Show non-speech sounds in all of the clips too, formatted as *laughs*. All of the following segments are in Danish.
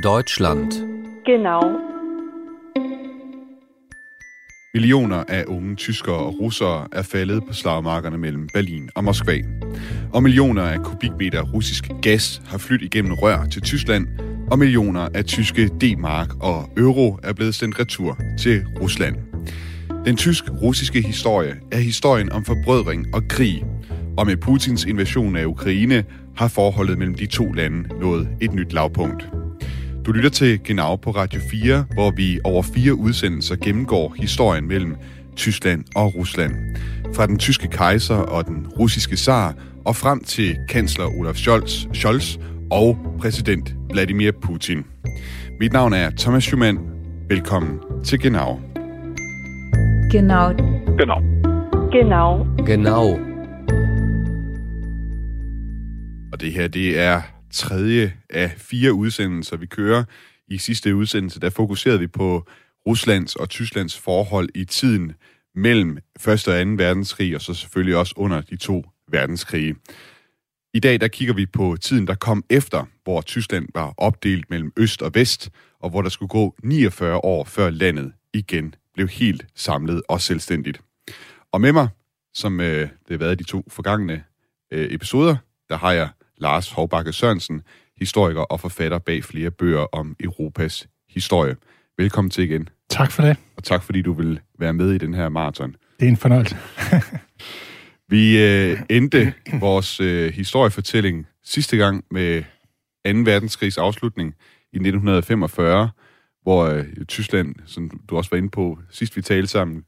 Deutschland. Genau. Millioner af unge tyskere og russere er faldet på slagmarkerne mellem Berlin og Moskva. Og millioner af kubikmeter russisk gas har flyttet igennem rør til Tyskland, og millioner af tyske D-mark og euro er blevet sendt retur til Rusland. Den tysk-russiske historie er historien om forbrødring og krig, og med Putins invasion af Ukraine har forholdet mellem de to lande nået et nyt lavpunkt. Du lytter til Genau på Radio 4, hvor vi over fire udsendelser gennemgår historien mellem Tyskland og Rusland. Fra den tyske kejser og den russiske zar og frem til kansler Olaf Scholz, Scholz og præsident Vladimir Putin. Mit navn er Thomas Schumann. Velkommen til Genau. Genau. Genau. Genau. Og det her, det er tredje af fire udsendelser, vi kører. I sidste udsendelse, der fokuserede vi på Ruslands og Tysklands forhold i tiden mellem 1. og 2. verdenskrig, og så selvfølgelig også under de to verdenskrige. I dag der kigger vi på tiden, der kom efter, hvor Tyskland var opdelt mellem øst og vest, og hvor der skulle gå 49 år før landet igen blev helt samlet og selvstændigt. Og med mig, som øh, det har været de to forgangne øh, episoder, der har jeg Lars Hovbakke Sørensen, historiker og forfatter bag flere bøger om Europas historie. Velkommen til igen, Tak for det. og tak fordi du vil være med i den her maraton. Det er en fornøjelse. *laughs* Vi øh, endte vores øh, historiefortælling sidste gang med 2. verdenskrigs afslutning i 1945, hvor øh, Tyskland, som du også var inde på sidst vi talte sammen,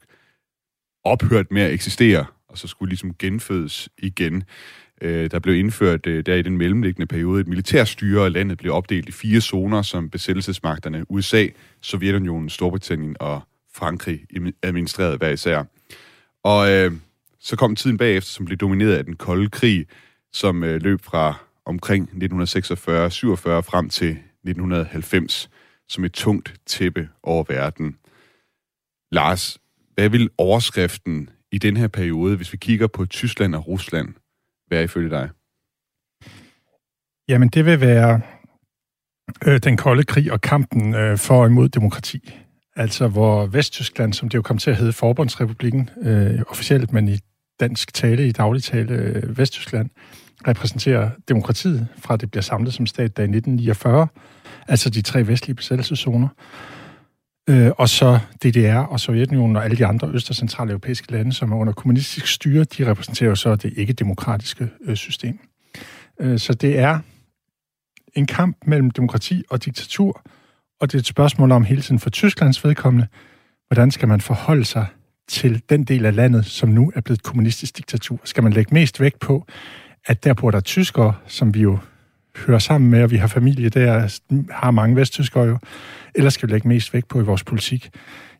ophørt med at eksistere, og så skulle ligesom genfødes igen. Øh, der blev indført øh, der i den mellemliggende periode et militærstyre, og landet blev opdelt i fire zoner, som besættelsesmagterne USA, Sovjetunionen, Storbritannien og Frankrig administrerede hver især. Og øh, så kom tiden bagefter, som blev domineret af den kolde krig, som øh, løb fra omkring 1946-47 frem til 1990, som et tungt tæppe over verden. Lars, hvad vil overskriften i den her periode, hvis vi kigger på Tyskland og Rusland, være ifølge dig? Jamen, det vil være øh, den kolde krig og kampen øh, for og imod demokrati. Altså, hvor Vesttyskland, som det jo kom til at hedde Forbundsrepublikken, øh, officielt, men i dansk tale, i daglig tale øh, Vesttyskland, repræsenterer demokratiet fra det bliver samlet som stat der i 1949, altså de tre vestlige besættelseszoner. Øh, og så DDR og Sovjetunionen og alle de andre øst- og centraleuropæiske lande, som er under kommunistisk styre, de repræsenterer jo så det ikke-demokratiske øh, system. Øh, så det er en kamp mellem demokrati og diktatur, og det er et spørgsmål om hele tiden for Tysklands vedkommende, hvordan skal man forholde sig til den del af landet, som nu er blevet kommunistisk diktatur? Skal man lægge mest vægt på, at der bor der tyskere, som vi jo hører sammen med, og vi har familie der, har mange vesttyskere jo, eller skal vi lægge mest vægt på i vores politik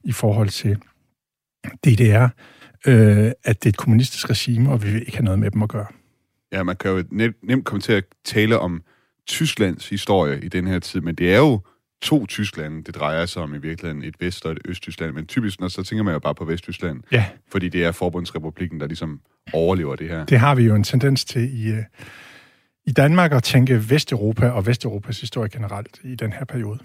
i forhold til DDR, øh, at det er et kommunistisk regime, og vi vil ikke have noget med dem at gøre. Ja, man kan jo nem- nemt komme til at tale om Tysklands historie i den her tid, men det er jo to Tyskland, det drejer sig om i virkeligheden, et Vest- og et Østtyskland, men typisk, når så tænker man jo bare på Vesttyskland, Ja, fordi det er Forbundsrepublikken, der ligesom overlever det her. det har vi jo en tendens til i, øh, i Danmark og tænke Vesteuropa og Vesteuropas historie generelt i den her periode.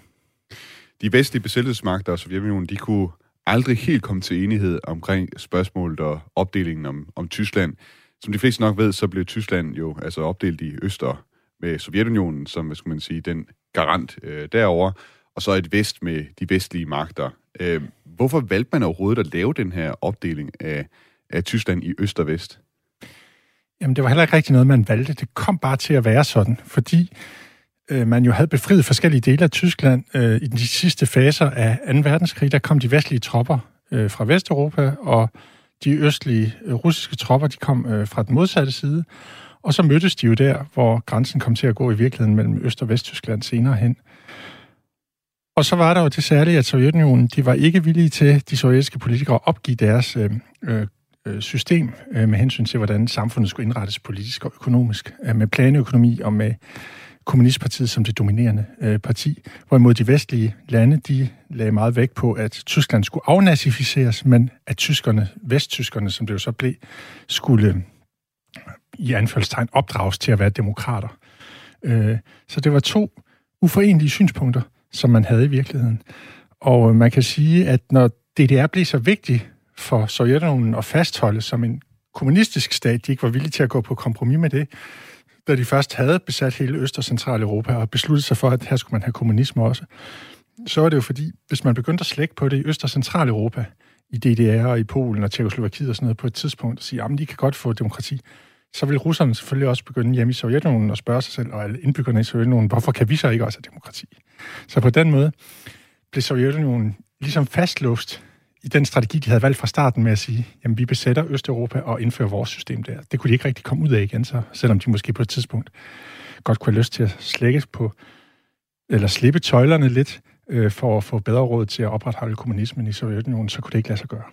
De vestlige besættelsesmagter og Sovjetunionen, de kunne aldrig helt komme til enighed omkring spørgsmålet og opdelingen om, om Tyskland. Som de fleste nok ved, så blev Tyskland jo altså opdelt i øster med Sovjetunionen, som, hvad skal man sige, den garant øh, derover, og så et vest med de vestlige magter. Øh, hvorfor valgte man overhovedet at lave den her opdeling af, af Tyskland i øst og vest? Jamen, det var heller ikke rigtig noget, man valgte. Det kom bare til at være sådan, fordi øh, man jo havde befriet forskellige dele af Tyskland øh, i de sidste faser af 2. verdenskrig. Der kom de vestlige tropper øh, fra Vesteuropa, og de østlige øh, russiske tropper, de kom øh, fra den modsatte side. Og så mødtes de jo der, hvor grænsen kom til at gå i virkeligheden mellem Øst- og Vesttyskland senere hen. Og så var der jo det særlige, at Sovjetunionen, de var ikke villige til, de sovjetiske politikere, at opgive deres øh, øh, øh, Øh, system øh, med hensyn til, hvordan samfundet skulle indrettes politisk og økonomisk, øh, med planøkonomi og med Kommunistpartiet som det dominerende øh, parti. Hvorimod de vestlige lande, de lagde meget vægt på, at Tyskland skulle afnazificeres, men at tyskerne, vesttyskerne, som det jo så blev, skulle i anførselstegn opdrages til at være demokrater. Øh, så det var to uforenelige synspunkter, som man havde i virkeligheden. Og man kan sige, at når DDR blev så vigtig for Sovjetunionen at fastholde som en kommunistisk stat, de ikke var villige til at gå på kompromis med det, da de først havde besat hele Øst- og Centraleuropa og besluttet sig for, at her skulle man have kommunisme også, så var det jo fordi, hvis man begyndte at slække på det i Øst- og Centraleuropa, i DDR og i Polen og Tjekoslovakiet og sådan noget på et tidspunkt, og sige, at de kan godt få demokrati, så vil russerne selvfølgelig også begynde hjemme i Sovjetunionen og spørge sig selv, og alle indbyggerne i Sovjetunionen, hvorfor kan vi så ikke også have demokrati? Så på den måde blev Sovjetunionen ligesom fastlåst i den strategi, de havde valgt fra starten med at sige, jamen vi besætter Østeuropa og indfører vores system der. Det kunne de ikke rigtig komme ud af igen, så, selvom de måske på et tidspunkt godt kunne have lyst til at slække på, eller slippe tøjlerne lidt, øh, for at få bedre råd til at opretholde kommunismen i Sovjetunionen, så kunne det ikke lade sig gøre.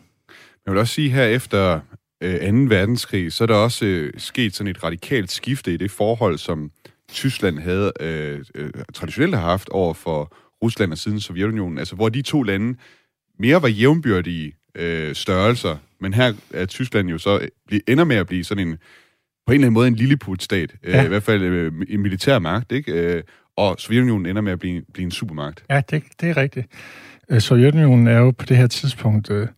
Jeg vil også sige, her efter øh, 2. verdenskrig, så er der også øh, sket sådan et radikalt skifte i det forhold, som Tyskland havde øh, øh, traditionelt har haft over for Rusland og siden Sovjetunionen. Altså, hvor de to lande mere var jævnbyrdige øh, størrelser, men her er Tyskland jo så øh, ender med at blive sådan en, på en eller anden måde en lilleputstat, øh, ja. i hvert fald øh, en militær magt, ikke? Øh, og Sovjetunionen ender med at blive, blive en supermagt. Ja, det, det er rigtigt. Øh, Sovjetunionen er jo på det her tidspunkt, øh,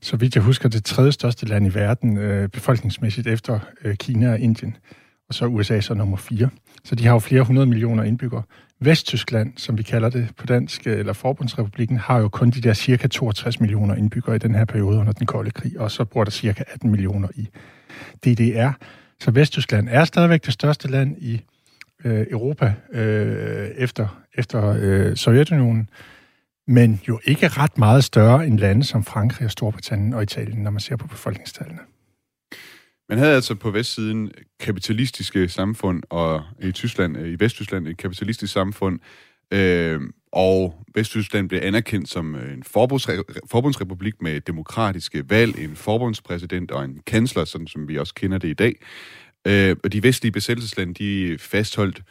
så vidt jeg husker, det tredje største land i verden, øh, befolkningsmæssigt efter Kina og Indien, og så USA så nummer fire. Så de har jo flere hundrede millioner indbyggere. Vesttyskland, som vi kalder det på dansk, øh, eller Forbundsrepublikken, har jo kun de der cirka 62 millioner indbyggere i den her periode under den kolde krig, og så bor der cirka 18 millioner i DDR. Så Vesttyskland er stadigvæk det største land i øh, Europa øh, efter, efter øh, Sovjetunionen, men jo ikke ret meget større end lande som Frankrig og Storbritannien og Italien, når man ser på befolkningstallene. Man havde altså på vestsiden kapitalistiske samfund, og i Tyskland, øh, i Vesttyskland et kapitalistisk samfund, øh, og Vesttyskland blev anerkendt som øh, en forbundsrepublik med demokratiske valg, en forbundspræsident og en kansler, sådan som vi også kender det i dag. Øh, og de vestlige besættelseslande, de fastholdt,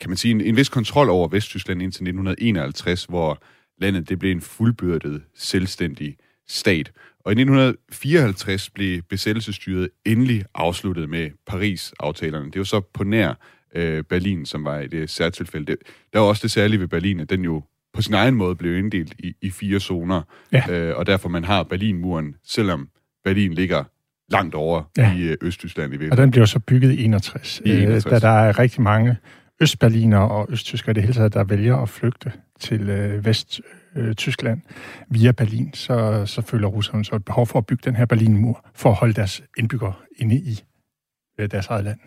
kan man sige, en, en vis kontrol over Vesttyskland indtil 1951, hvor landet det blev en fuldbyrdet selvstændig stat. Og i 1954 blev besættelsesstyret endelig afsluttet med Paris-aftalerne. Det var så på nær øh, Berlin, som var i det særtilfælde. Det, der var også det særlige ved Berlin, at den jo på sin egen måde blev inddelt i, i fire zoner, ja. øh, og derfor man har Berlinmuren, selvom Berlin ligger langt over ja. i øh, Østtyskland i virkeligheden. Og den blev så bygget i 61, I 61. Øh, da der er rigtig mange østberliner og østtyskere i det hele taget, der vælger at flygte til øh, Vest-Tyskland øh, via Berlin, så, så føler russerne så et behov for at bygge den her Berlinmur, for at holde deres indbyggere inde i øh, deres eget land.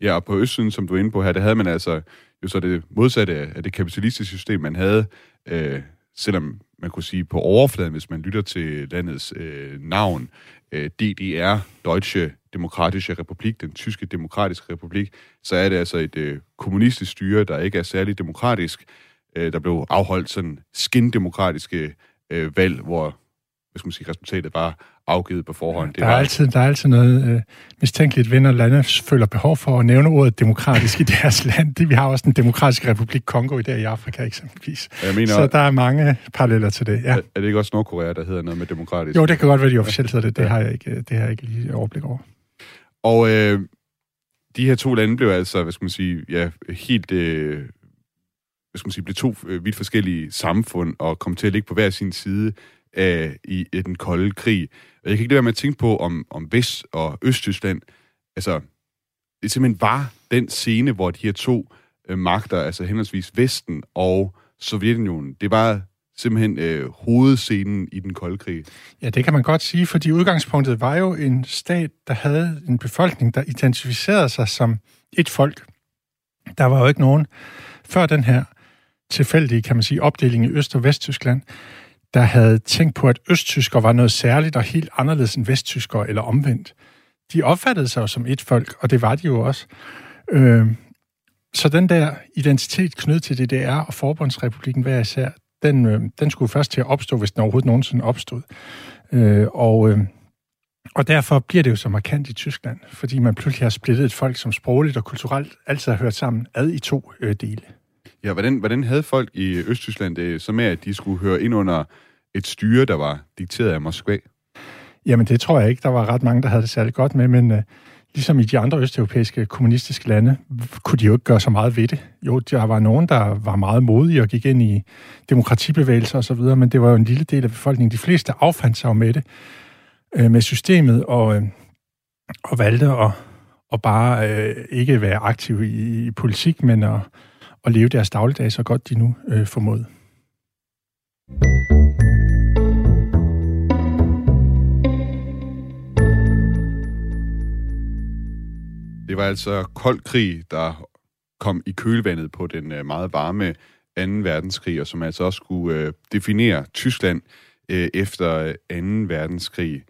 Ja, og på østsiden, som du er inde på her, der havde man altså jo så det modsatte af det kapitalistiske system, man havde, øh, selvom man kunne sige på overfladen, hvis man lytter til landets øh, navn, øh, DDR, Deutsche Demokratische Republik, den tyske demokratiske republik, så er det altså et øh, kommunistisk styre, der ikke er særlig demokratisk. Øh, der blev afholdt sådan skindemokratiske øh, valg, hvor hvad skal man sige, resultatet var afgivet på forhånd. Det der, er var... altid, der er altid noget øh, mistænkeligt ved, når lande føler behov for at nævne ordet demokratisk i *laughs* deres land. Det, vi har også den demokratiske republik Kongo i der i Afrika eksempelvis. Jeg mener, Så der er mange paralleller til det. Ja. Er, er det ikke også Nordkorea, der hedder noget med demokratisk? Jo, det kan godt være, de officielt hedder det. Det, har, jeg ikke, det har jeg ikke lige overblik over. Og øh, de her to lande blev altså, hvad skal man sige, ja, helt... Øh, hvad skal man sige, blev to øh, vidt forskellige samfund og kom til at ligge på hver sin side af, i, i den kolde krig. Og jeg kan ikke lade være med at tænke på, om, om Vest- og Østtyskland, altså, det simpelthen var den scene, hvor de her to øh, magter, altså henholdsvis Vesten og Sovjetunionen, det var simpelthen øh, hovedscenen i den kolde krig. Ja, det kan man godt sige, fordi udgangspunktet var jo en stat, der havde en befolkning, der identificerede sig som et folk. Der var jo ikke nogen før den her tilfældige, kan man sige, opdeling i Øst- og Vesttyskland, der havde tænkt på, at østtysker var noget særligt og helt anderledes end vesttysker eller omvendt. De opfattede sig jo som et folk, og det var de jo også. Øh, så den der identitet knyttet til DDR og Forbundsrepublikken hver især, den, øh, den skulle først til at opstå, hvis den overhovedet nogensinde opstod. Øh, og, øh, og derfor bliver det jo så markant i Tyskland, fordi man pludselig har splittet et folk, som sprogligt og kulturelt altid har hørt sammen, ad i to øh, dele. Ja, hvordan, hvordan havde folk i Østtyskland det så med, at de skulle høre ind under et styre, der var dikteret af Moskva? Jamen, det tror jeg ikke, der var ret mange, der havde det særligt godt med, men øh, ligesom i de andre østeuropæiske kommunistiske lande, kunne de jo ikke gøre så meget ved det. Jo, der var nogen, der var meget modige og gik ind i demokratibevægelser osv., men det var jo en lille del af befolkningen. De fleste affandt sig jo med det, øh, med systemet, og, øh, og valgte at, og bare øh, ikke være aktiv i, i politik, men at, at leve deres dagligdag så godt de nu øh, formåede. Det var altså kold krig, der kom i kølvandet på den øh, meget varme 2. verdenskrig, og som altså også skulle øh, definere Tyskland øh, efter øh, 2. verdenskrig.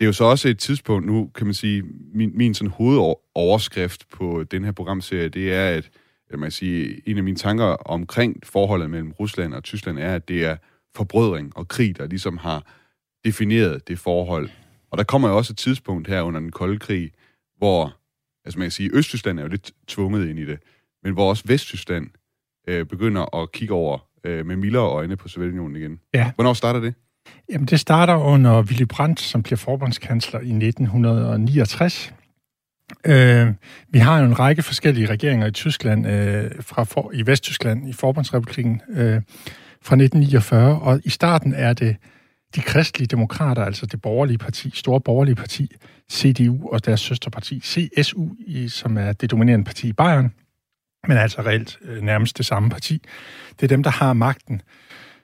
Det er jo så også et tidspunkt nu, kan man sige, min, min sådan hovedoverskrift på den her programserie, det er, at man sige, en af mine tanker omkring forholdet mellem Rusland og Tyskland er, at det er forbrødring og krig, der ligesom har defineret det forhold. Og der kommer jo også et tidspunkt her under den kolde krig, hvor altså man kan sige, Østtyskland er jo lidt tvunget ind i det, men hvor også Vesttyskland øh, begynder at kigge over øh, med mildere øjne på Sovjetunionen igen. Ja. Hvornår starter det? Jamen, det starter under Willy Brandt, som bliver forbundskansler i 1969. Øh, vi har jo en række forskellige regeringer i Tyskland, øh, fra for, i Vesttyskland, i Forbundsrepublikken, øh, fra 1949, og i starten er det de kristelige demokrater, altså det borgerlige parti, store borgerlige parti, CDU og deres søsterparti CSU, som er det dominerende parti i Bayern, men altså reelt øh, nærmest det samme parti. Det er dem, der har magten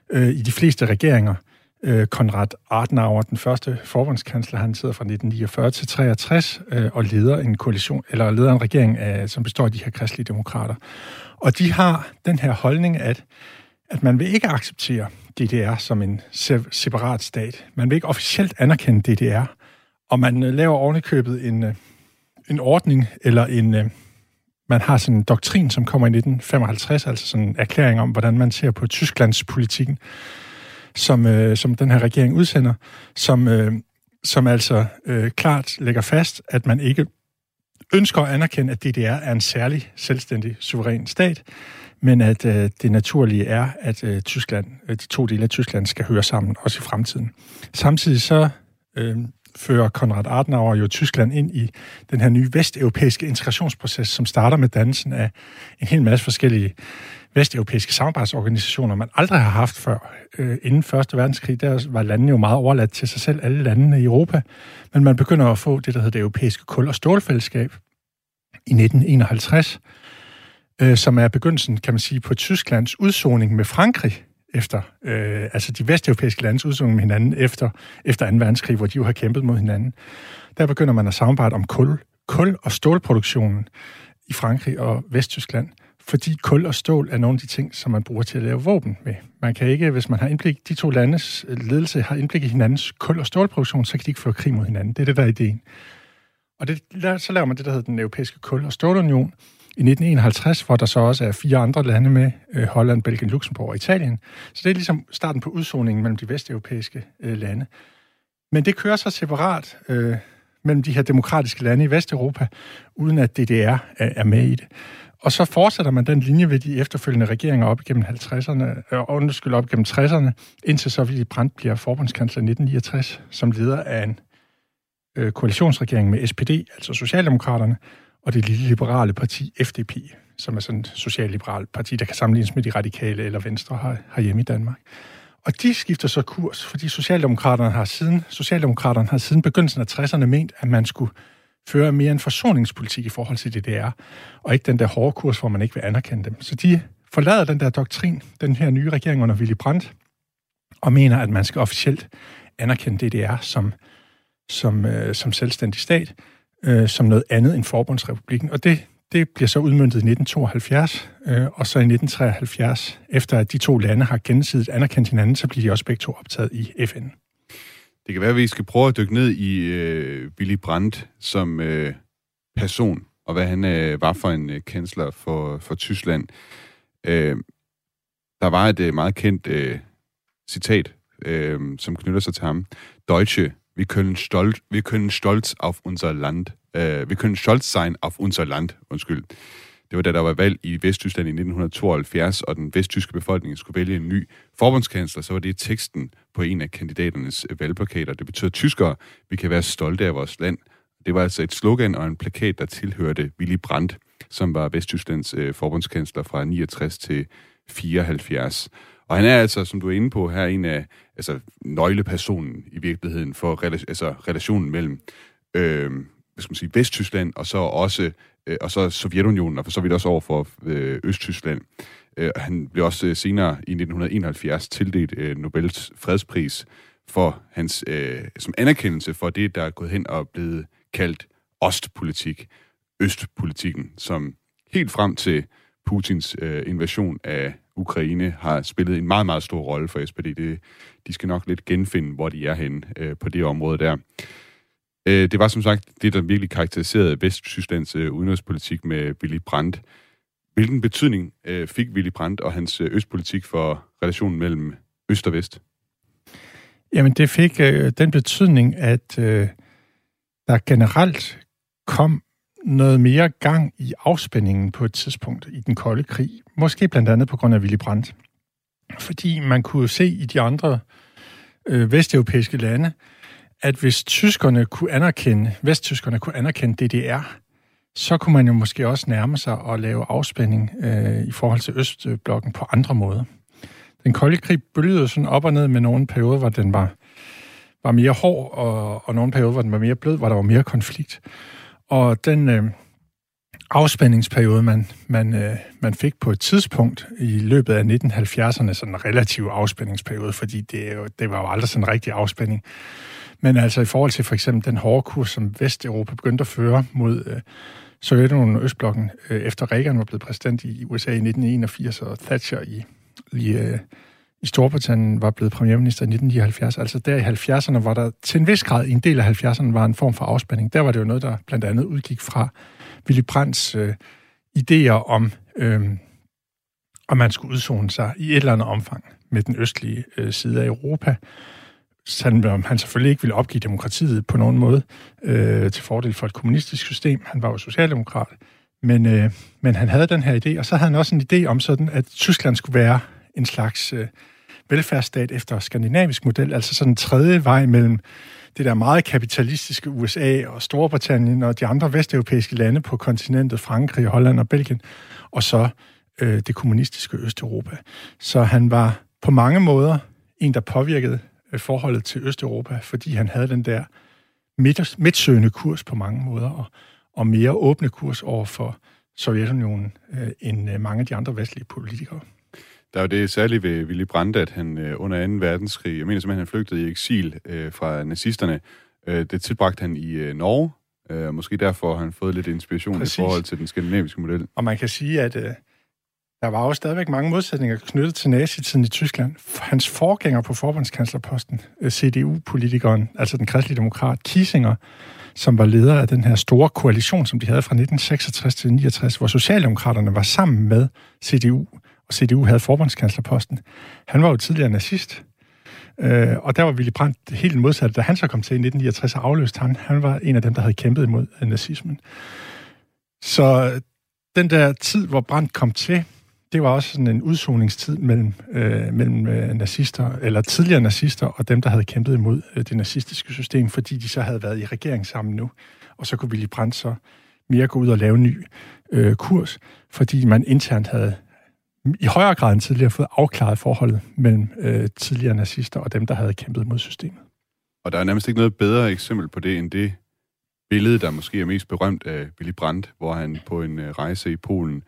øh, i de fleste regeringer. Øh, Konrad Adenauer, den første forbundskansler, han sidder fra 1949 til 63 øh, og leder en koalition, eller leder en regering, af, som består af de her kristelige demokrater. Og de har den her holdning, at, at man vil ikke acceptere DDR som en separat stat. Man vil ikke officielt anerkende DDR, og man øh, laver ovenikøbet en, øh, en ordning, eller en, øh, man har sådan en doktrin, som kommer i 1955, altså sådan en erklæring om, hvordan man ser på Tysklands politikken, som, øh, som den her regering udsender, som, øh, som altså øh, klart lægger fast, at man ikke ønsker at anerkende, at DDR er en særlig selvstændig, suveræn stat, men at øh, det naturlige er, at øh, Tyskland, øh, de to dele af Tyskland skal høre sammen, også i fremtiden. Samtidig så øh, fører Konrad Adenauer jo Tyskland ind i den her nye vesteuropæiske integrationsproces, som starter med dannelsen af en hel masse forskellige vesteuropæiske samarbejdsorganisationer, man aldrig har haft før. Øh, inden Første Verdenskrig, der var landene jo meget overladt til sig selv, alle landene i Europa, men man begynder at få det, der hedder det europæiske kul- og stålfællesskab i 1951, øh, som er begyndelsen, kan man sige, på Tysklands udsoning med Frankrig efter, øh, altså de vesteuropæiske landes udsoning med hinanden efter, efter 2. verdenskrig, hvor de jo har kæmpet mod hinanden. Der begynder man at samarbejde om kul, kul- og stålproduktionen i Frankrig og Vesttyskland, fordi kul og stål er nogle af de ting, som man bruger til at lave våben med. Man kan ikke, hvis man har indblik, de to landes ledelse har indblik i hinandens kul- og stålproduktion, så kan de ikke føre krig mod hinanden. Det er det, der er ideen. Og det, så laver man det, der hedder den europæiske kul- og stålunion, i 1951, hvor der så også er fire andre lande med, øh, Holland, Belgien, Luxembourg og Italien. Så det er ligesom starten på udsoningen mellem de vesteuropæiske øh, lande. Men det kører så separat øh, mellem de her demokratiske lande i Vesteuropa, uden at DDR er, er med i det. Og så fortsætter man den linje ved de efterfølgende regeringer op igennem 50'erne, øh, og undskyld op igennem 60'erne, indtil så Willy Brandt bliver forbundskansler i 1969, som leder af en øh, koalitionsregering med SPD, altså Socialdemokraterne, og det lille liberale parti FDP, som er sådan et socialliberalt parti, der kan sammenlignes med de radikale eller venstre her, herhjemme i Danmark. Og de skifter så kurs, fordi Socialdemokraterne har siden, Socialdemokraterne har siden begyndelsen af 60'erne ment, at man skulle fører mere en forsoningspolitik i forhold til DDR, og ikke den der hårde kurs, hvor man ikke vil anerkende dem. Så de forlader den der doktrin, den her nye regering under Willy Brandt, og mener, at man skal officielt anerkende DDR som, som, øh, som selvstændig stat, øh, som noget andet end Forbundsrepublikken. Og det, det bliver så udmyndtet i 1972, øh, og så i 1973, efter at de to lande har gensidigt anerkendt hinanden, så bliver de også begge to optaget i FN. Det kan være, at vi skal prøve at dykke ned i øh, Billy Brandt som øh, person, og hvad han øh, var for en øh, kansler for, for Tyskland. Øh, der var et øh, meget kendt øh, citat, øh, som knytter sig til ham. Deutsche wir können stolz, wir können stolz auf unser Land, Øh, wir können stolz sein auf unser Land, undskyld. Det var da der var valg i Vesttyskland i 1972, og den vesttyske befolkning skulle vælge en ny forbundskansler, så var det teksten på en af kandidaternes valgplakater. Det betyder tyskere, vi kan være stolte af vores land, Det var altså et slogan og en plakat, der tilhørte Willy Brandt, som var Vesttysklands øh, forbundskansler fra 69 til 74. Og han er altså, som du er inde på her, en af altså, nøglepersonen i virkeligheden for rela- altså, relationen mellem øh, hvad skal man sige, Vesttyskland og så også øh, og så Sovjetunionen, og for så vidt også over for øh, Østtyskland. Øh, han blev også øh, senere i 1971 tildelt øh, Nobels fredspris for hans øh, som anerkendelse for det, der er gået hen og blevet kaldt Ostpolitik, Østpolitikken, som helt frem til Putins øh, invasion af Ukraine har spillet en meget, meget stor rolle for SPD. Det, de skal nok lidt genfinde, hvor de er henne øh, på det område der. Øh, det var som sagt det, der virkelig karakteriserede Vesttysklands øh, udenrigspolitik med Willy Brandt. Hvilken betydning øh, fik Willy Brandt og hans øh, østpolitik for relationen mellem Øst og Vest? Jamen, det fik øh, den betydning, at øh, der generelt kom noget mere gang i afspændingen på et tidspunkt i den kolde krig. Måske blandt andet på grund af Willy Brandt. Fordi man kunne se i de andre øh, vesteuropæiske lande, at hvis tyskerne kunne anerkende, vesttyskerne kunne anerkende DDR, så kunne man jo måske også nærme sig og lave afspænding øh, i forhold til Østblokken på andre måder. Den kolde krig bølgede sådan op og ned med nogle perioder, hvor den var, var mere hård, og, og nogle perioder, hvor den var mere blød, hvor der var mere konflikt. Og den øh, afspændingsperiode, man, man, øh, man fik på et tidspunkt i løbet af 1970'erne, sådan en relativ afspændingsperiode, fordi det, det var jo aldrig sådan en rigtig afspænding. Men altså i forhold til for eksempel den hårde kurs, som Vesteuropa begyndte at føre mod øh, Sovjetunionen og Østblokken, øh, efter Reagan var blevet præsident i USA i 1981, og Thatcher i, i, øh, i Storbritannien var blevet premierminister i 1979. Altså der i 70'erne var der til en vis grad, i en del af 70'erne, var en form for afspænding. Der var det jo noget, der blandt andet udgik fra Willy Brandts øh, idéer om, øh, om man skulle udzone sig i et eller andet omfang med den østlige øh, side af Europa han, han selvfølgelig ikke ville opgive demokratiet på nogen måde øh, til fordel for et kommunistisk system. Han var jo socialdemokrat. Men, øh, men han havde den her idé, og så havde han også en idé om sådan, at Tyskland skulle være en slags øh, velfærdsstat efter skandinavisk model, altså sådan en tredje vej mellem det der meget kapitalistiske USA og Storbritannien og de andre vesteuropæiske lande på kontinentet, Frankrig, Holland og Belgien, og så øh, det kommunistiske Østeuropa. Så han var på mange måder en, der påvirkede forholdet til Østeuropa, fordi han havde den der midt, midtsøgende kurs på mange måder, og, og mere åbne kurs over for Sovjetunionen øh, end øh, mange af de andre vestlige politikere. Der er jo det særlige ved Willy Brandt, at han øh, under 2. verdenskrig, jeg mener simpelthen, han flygtede i eksil øh, fra nazisterne. Øh, det tilbragte han i øh, Norge, øh, måske derfor har han fået lidt inspiration Præcis. i forhold til den skandinaviske model. Og man kan sige, at øh, der var også stadigvæk mange modsætninger knyttet til nazitiden i Tyskland. Hans forgænger på forbundskanslerposten, øh, CDU-politikeren, altså den kristelige demokrat Kissinger, som var leder af den her store koalition, som de havde fra 1966 til 69, hvor Socialdemokraterne var sammen med CDU, og CDU havde forbundskanslerposten. Han var jo tidligere nazist, øh, og der var Willy Brandt helt modsat. Da han så kom til i 1969 og afløste han, han var en af dem, der havde kæmpet imod øh, nazismen. Så den der tid, hvor Brandt kom til, det var også sådan en udsoningstid mellem, øh, mellem øh, nazister, eller tidligere nazister, og dem, der havde kæmpet imod øh, det nazistiske system, fordi de så havde været i regering sammen nu. Og så kunne Willy Brandt så mere gå ud og lave en ny øh, kurs, fordi man internt havde i højere grad end tidligere fået afklaret forholdet mellem øh, tidligere nazister og dem, der havde kæmpet mod systemet. Og der er nærmest ikke noget bedre eksempel på det, end det billede, der måske er mest berømt af Willy Brandt, hvor han på en øh, rejse i Polen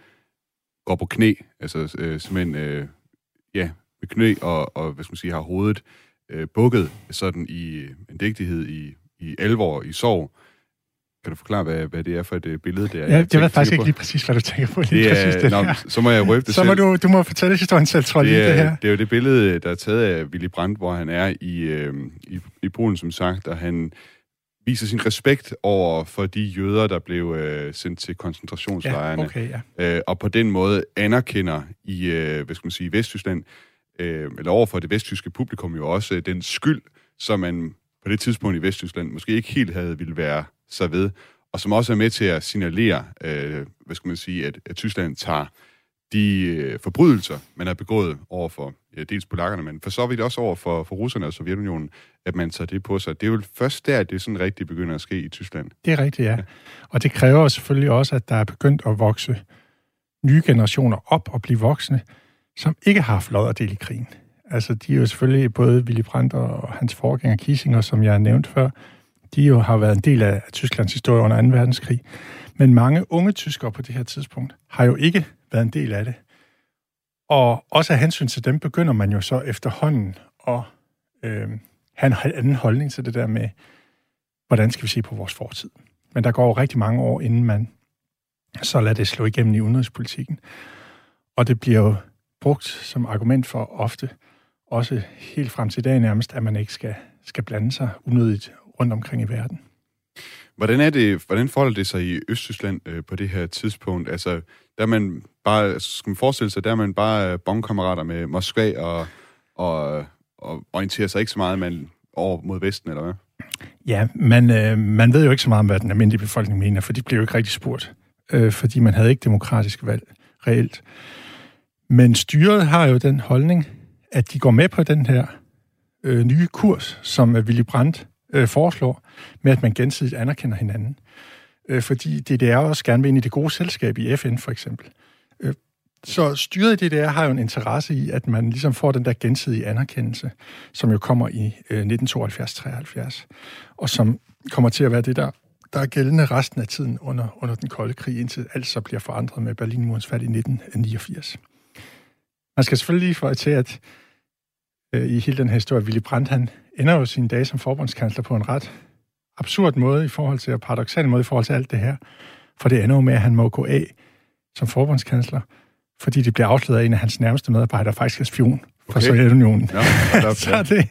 går på knæ, altså øh, simpelthen, øh, ja, med knæ og, og, hvad skal man sige, har hovedet øh, bukket sådan i en digtighed, i, i alvor, i sorg. Kan du forklare, hvad, hvad det er for et øh, billede, det er? Ja, det ved faktisk ikke lige præcis, hvad du tænker på. Lige det er, præcis det nå, så må jeg røbe det Så må du, du må fortælle historien selv, tror jeg, det, det her. Det er jo det billede, der er taget af Willy Brandt, hvor han er i, øh, i, i Polen, som sagt, og han viser sin respekt over for de jøder, der blev øh, sendt til koncentrationslejrene. Ja, okay, ja. Øh, og på den måde anerkender i, øh, hvad skal man sige, Vesttyskland, øh, eller over for det vesttyske publikum jo også, øh, den skyld, som man på det tidspunkt i Vesttyskland måske ikke helt havde ville være sig ved, og som også er med til at signalere, øh, hvad skal man sige, at, at Tyskland tager de øh, forbrydelser, man har begået over for ja, dels polakkerne, men for så vidt også over for, for russerne og Sovjetunionen, at man tager det på sig. Det er jo først der, at det sådan rigtig begynder at ske i Tyskland. Det er rigtigt, ja. ja. Og det kræver selvfølgelig også, at der er begyndt at vokse nye generationer op og blive voksne, som ikke har haft lod og del i krigen. Altså, de er jo selvfølgelig både Willy Brandt og hans forgænger Kissinger, som jeg har nævnt før, de jo har været en del af Tysklands historie under 2. verdenskrig. Men mange unge tyskere på det her tidspunkt har jo ikke været en del af det. Og også af hensyn til dem begynder man jo så efterhånden at øh, have en anden holdning til det der med, hvordan skal vi se på vores fortid. Men der går jo rigtig mange år, inden man så lader det slå igennem i udenrigspolitikken. Og det bliver jo brugt som argument for ofte, også helt frem til i dag nærmest, at man ikke skal, skal blande sig unødigt rundt omkring i verden. Hvordan er det, hvordan forholder det sig i Østtyskland øh, på det her tidspunkt? Altså, der man bare, skal man forestille sig, der er man bare øh, bongkammerater med Moskva og, og, og orienterer sig ikke så meget man, over mod Vesten, eller hvad? Ja, man, øh, man ved jo ikke så meget om, hvad den almindelige befolkning mener, for de blev jo ikke rigtig spurgt, øh, fordi man havde ikke demokratisk valg reelt. Men styret har jo den holdning, at de går med på den her øh, nye kurs, som øh, Willy Brandt øh, foreslår, med at man gensidigt anerkender hinanden. Øh, fordi DDR også gerne vil ind i det gode selskab i FN, for eksempel. Øh, så styret i DDR har jo en interesse i, at man ligesom får den der gensidige anerkendelse, som jo kommer i øh, 1972-73, og som kommer til at være det, der, der er gældende resten af tiden under, under den kolde krig, indtil alt så bliver forandret med Berlinmurens fald i 1989. Man skal selvfølgelig lige få til, at øh, i hele den her historie, Willy Brandt, han ender jo sine dage som forbundskansler på en ret absurd måde i forhold til, og paradoxal måde i forhold til alt det her. For det ender jo med, at han må gå af som forbundskansler, fordi det bliver afsløret af en af hans nærmeste medarbejdere, faktisk er spion for okay. Sovjetunionen. Ja, *laughs* så det,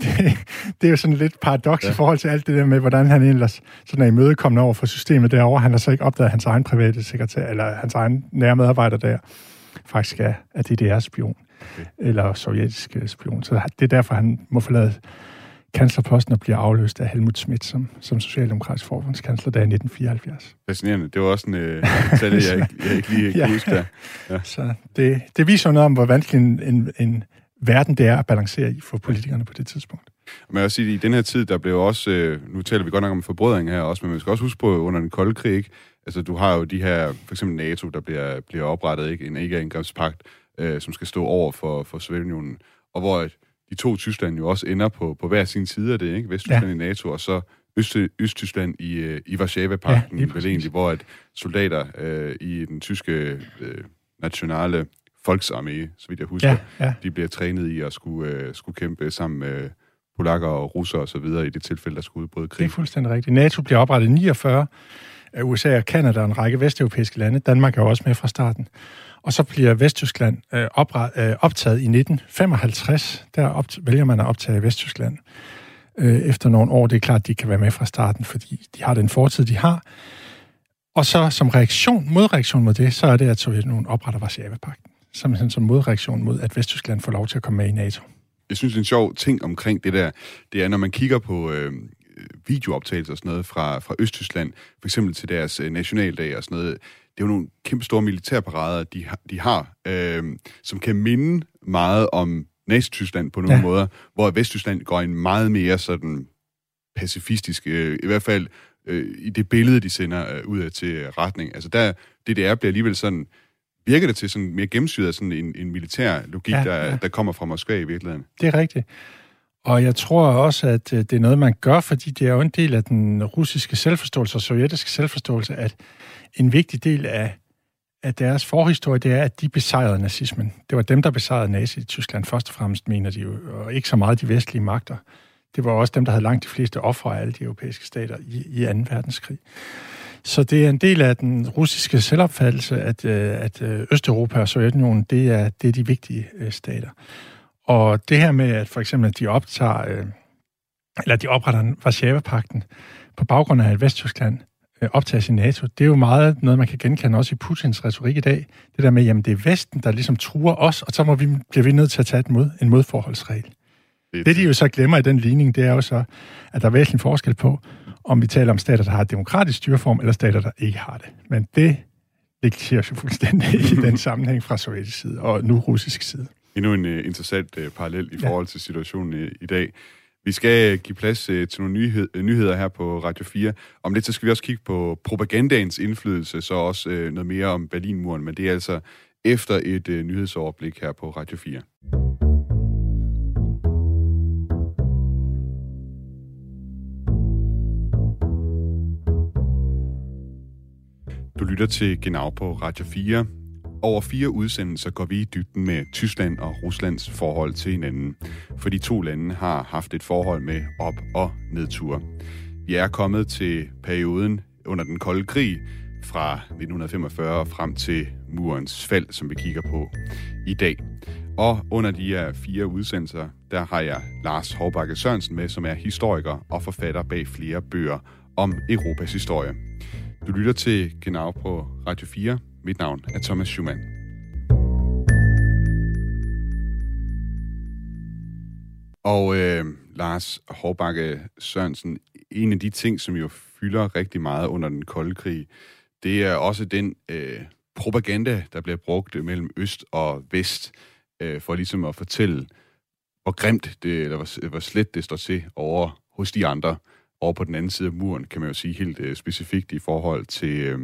det, det er jo sådan lidt paradoks ja. i forhold til alt det der med, hvordan han ellers sådan er imødekommende over for systemet derovre. Han har så ikke opdaget, at hans egen private sekretær, eller hans egen nære medarbejder der, faktisk er, er DDR-spion. Okay. Eller sovjetisk spion. Så det er derfor, han må forlade kanslerposten og bliver afløst af Helmut Schmidt som, som socialdemokratisk forbundskansler der i 1974. Fascinerende. Det var også en øh, detalje, jeg, ikke, jeg ikke lige *laughs* ja. huske der. Ja. Så det, det viser noget om, hvor vanskelig en, en, en verden det er at balancere i for politikerne på det tidspunkt. Men jeg vil sige, at i den her tid, der blev også, øh, nu taler vi godt nok om forbrødring her også, men vi skal også huske på, under den kolde krig, ikke? altså du har jo de her, for eksempel NATO, der bliver, bliver oprettet, ikke? en ikke-angrebspagt, øh, som skal stå over for, for Sovjetunionen, og hvor de to Tyskland jo også ender på, på hver sin side af det, ikke? Vesttyskland ja. i NATO, og så Øst, Østtyskland i, øh, i Varsava-pakten, ja, vel egentlig, hvor at soldater øh, i den tyske øh, nationale Volksarmé, så vidt jeg husker, ja, ja. de bliver trænet i at skulle, øh, skulle kæmpe sammen med polakker og russere og så videre i det tilfælde, der skulle udbryde krig. Det er fuldstændig rigtigt. NATO bliver oprettet i 49 af USA og Kanada og en række vesteuropæiske lande. Danmark er jo også med fra starten. Og så bliver Vesttyskland øh, opret, øh, optaget i 1955. Der op, vælger man at optage Vesttyskland øh, efter nogle år. Det er klart, at de kan være med fra starten, fordi de har den fortid, de har. Og så som reaktion, modreaktion mod det, så er det, at Sovjetunionen opretter Varsava-pakten. Som, som modreaktion mod, at Vesttyskland får lov til at komme med i NATO. Jeg synes, en sjov ting omkring det der, det er, når man kigger på øh, videooptagelser og sådan noget fra, fra Østtyskland, for eksempel til deres øh, nationaldag og sådan noget, det er jo nogle kæmpe store militærparader, de, har, de har øh, som kan minde meget om Nazi-Tyskland på nogle ja. måder, hvor Vesttyskland går en meget mere sådan pacifistisk, øh, i hvert fald øh, i det billede, de sender øh, ud af til retning. Altså der, DDR bliver alligevel sådan, virker det til sådan mere gennemsyret af sådan en, en militær logik, ja, der, ja. der kommer fra Moskva i virkeligheden. Det er rigtigt. Og jeg tror også, at øh, det er noget, man gør, fordi det er jo en del af den russiske selvforståelse og sovjetiske selvforståelse, at en vigtig del af, af deres forhistorie, det er, at de besejrede nazismen. Det var dem, der besejrede nazi i Tyskland først og fremmest, mener de jo, og ikke så meget de vestlige magter. Det var også dem, der havde langt de fleste ofre af alle de europæiske stater i, i 2. verdenskrig. Så det er en del af den russiske selvopfattelse, at, øh, at øh, Østeuropa og Sovjetunionen, det er, det er de vigtige stater. Og det her med, at for eksempel, at de optager, eller de opretter Varsava-pakten på baggrund af, at Vesttyskland Øh, optages i NATO, det er jo meget noget, man kan genkende også i Putins retorik i dag. Det der med, jamen det er Vesten, der ligesom truer os, og så må vi, bliver vi nødt til at tage et mod, en modforholdsregel. Det, det, de jo så glemmer i den ligning, det er jo så, at der er væsentlig forskel på, om vi taler om stater, der har et demokratisk styreform, eller stater, der ikke har det. Men det negligeres jo fuldstændig *laughs* i den sammenhæng fra sovjetisk side, og nu russisk side. Endnu en uh, interessant uh, parallel i forhold til situationen i, i dag. Vi skal give plads uh, til nogle nyhed, uh, nyheder her på Radio 4. Om lidt så skal vi også kigge på propagandaens indflydelse, så også uh, noget mere om Berlinmuren, men det er altså efter et uh, nyhedsoverblik her på Radio 4. Du lytter til Genau på Radio 4. Over fire udsendelser går vi i dybden med Tyskland og Ruslands forhold til hinanden, for de to lande har haft et forhold med op- og nedture. Vi er kommet til perioden under den kolde krig fra 1945 frem til murens fald, som vi kigger på i dag. Og under de her fire udsendelser, der har jeg Lars Hårbakke Sørensen med, som er historiker og forfatter bag flere bøger om Europas historie. Du lytter til Genau på Radio 4. Mit navn er Thomas Schumann. Og øh, Lars Hårbakke Sørensen, en af de ting, som jo fylder rigtig meget under den kolde krig, det er også den øh, propaganda, der bliver brugt mellem øst og vest, øh, for ligesom at fortælle, hvor grimt det, eller hvor, hvor slet det står til over hos de andre over på den anden side af muren, kan man jo sige helt øh, specifikt i forhold til øh,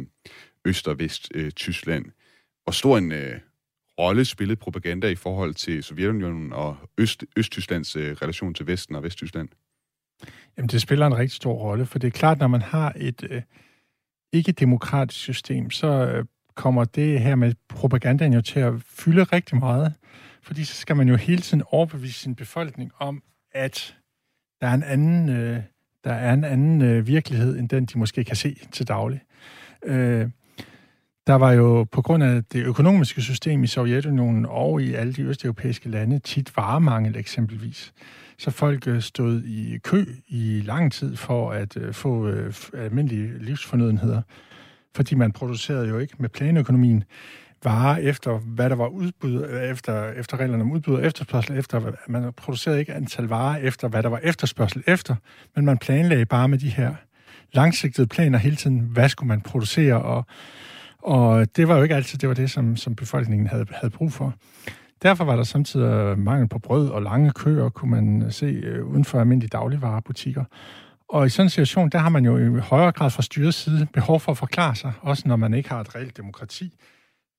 Øst- og Vest-Tyskland. Øh, Hvor stor en øh, rolle spillede propaganda i forhold til Sovjetunionen og Øst- Østtysklands øh, relation til Vesten og Vesttyskland? Jamen, det spiller en rigtig stor rolle, for det er klart, når man har et øh, ikke-demokratisk system, så øh, kommer det her med propagandaen jo til at fylde rigtig meget, fordi så skal man jo hele tiden overbevise sin befolkning om, at der er en anden øh, der er en anden øh, virkelighed, end den, de måske kan se til daglig. Øh, der var jo på grund af det økonomiske system i Sovjetunionen og i alle de østeuropæiske lande tit varemangel eksempelvis. Så folk øh, stod i kø i lang tid for at øh, få øh, almindelige livsfornødenheder, fordi man producerede jo ikke med planøkonomien varer efter, hvad der var udbud, efter, efter reglerne om udbud og efterspørgsel efter. Man producerede ikke antal varer efter, hvad der var efterspørgsel efter, men man planlagde bare med de her langsigtede planer hele tiden, hvad skulle man producere, og, og det var jo ikke altid det var det, som, som befolkningen havde, havde brug for. Derfor var der samtidig øh, mangel på brød og lange køer, kunne man øh, se øh, uden for almindelige dagligvarerbutikker. Og i sådan en situation, der har man jo i højere grad fra styrets side behov for at forklare sig, også når man ikke har et reelt demokrati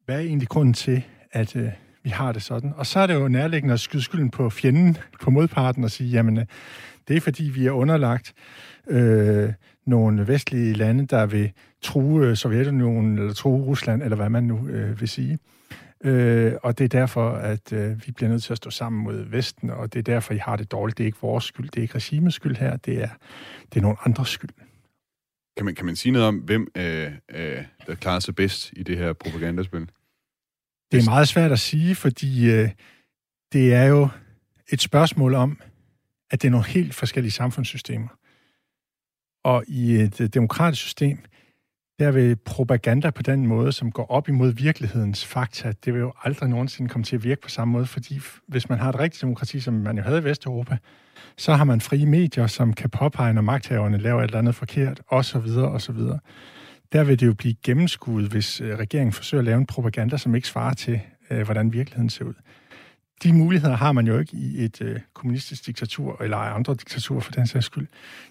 hvad er egentlig grunden til, at øh, vi har det sådan? Og så er det jo nærliggende at skyde skylden på fjenden, på modparten, og sige, jamen, det er fordi, vi er underlagt øh, nogle vestlige lande, der vil true øh, Sovjetunionen, eller true Rusland, eller hvad man nu øh, vil sige. Øh, og det er derfor, at øh, vi bliver nødt til at stå sammen mod Vesten, og det er derfor, I har det dårligt. Det er ikke vores skyld, det er ikke regimets skyld her, det er, det er nogle andres skyld. Kan man, kan man sige noget om, hvem øh, øh, der klarer sig bedst i det her propagandaspil? Det er meget svært at sige, fordi øh, det er jo et spørgsmål om, at det er nogle helt forskellige samfundssystemer. Og i et øh, demokratisk system, der vil propaganda på den måde, som går op imod virkelighedens fakta, det vil jo aldrig nogensinde komme til at virke på samme måde, fordi hvis man har et rigtigt demokrati, som man jo havde i Vesteuropa, så har man frie medier, som kan påpege, når magthaverne laver et eller andet forkert, osv. osv. Der vil det jo blive gennemskuet, hvis øh, regeringen forsøger at lave en propaganda, som ikke svarer til, øh, hvordan virkeligheden ser ud. De muligheder har man jo ikke i et øh, kommunistisk diktatur, eller andre diktaturer for den sags skyld.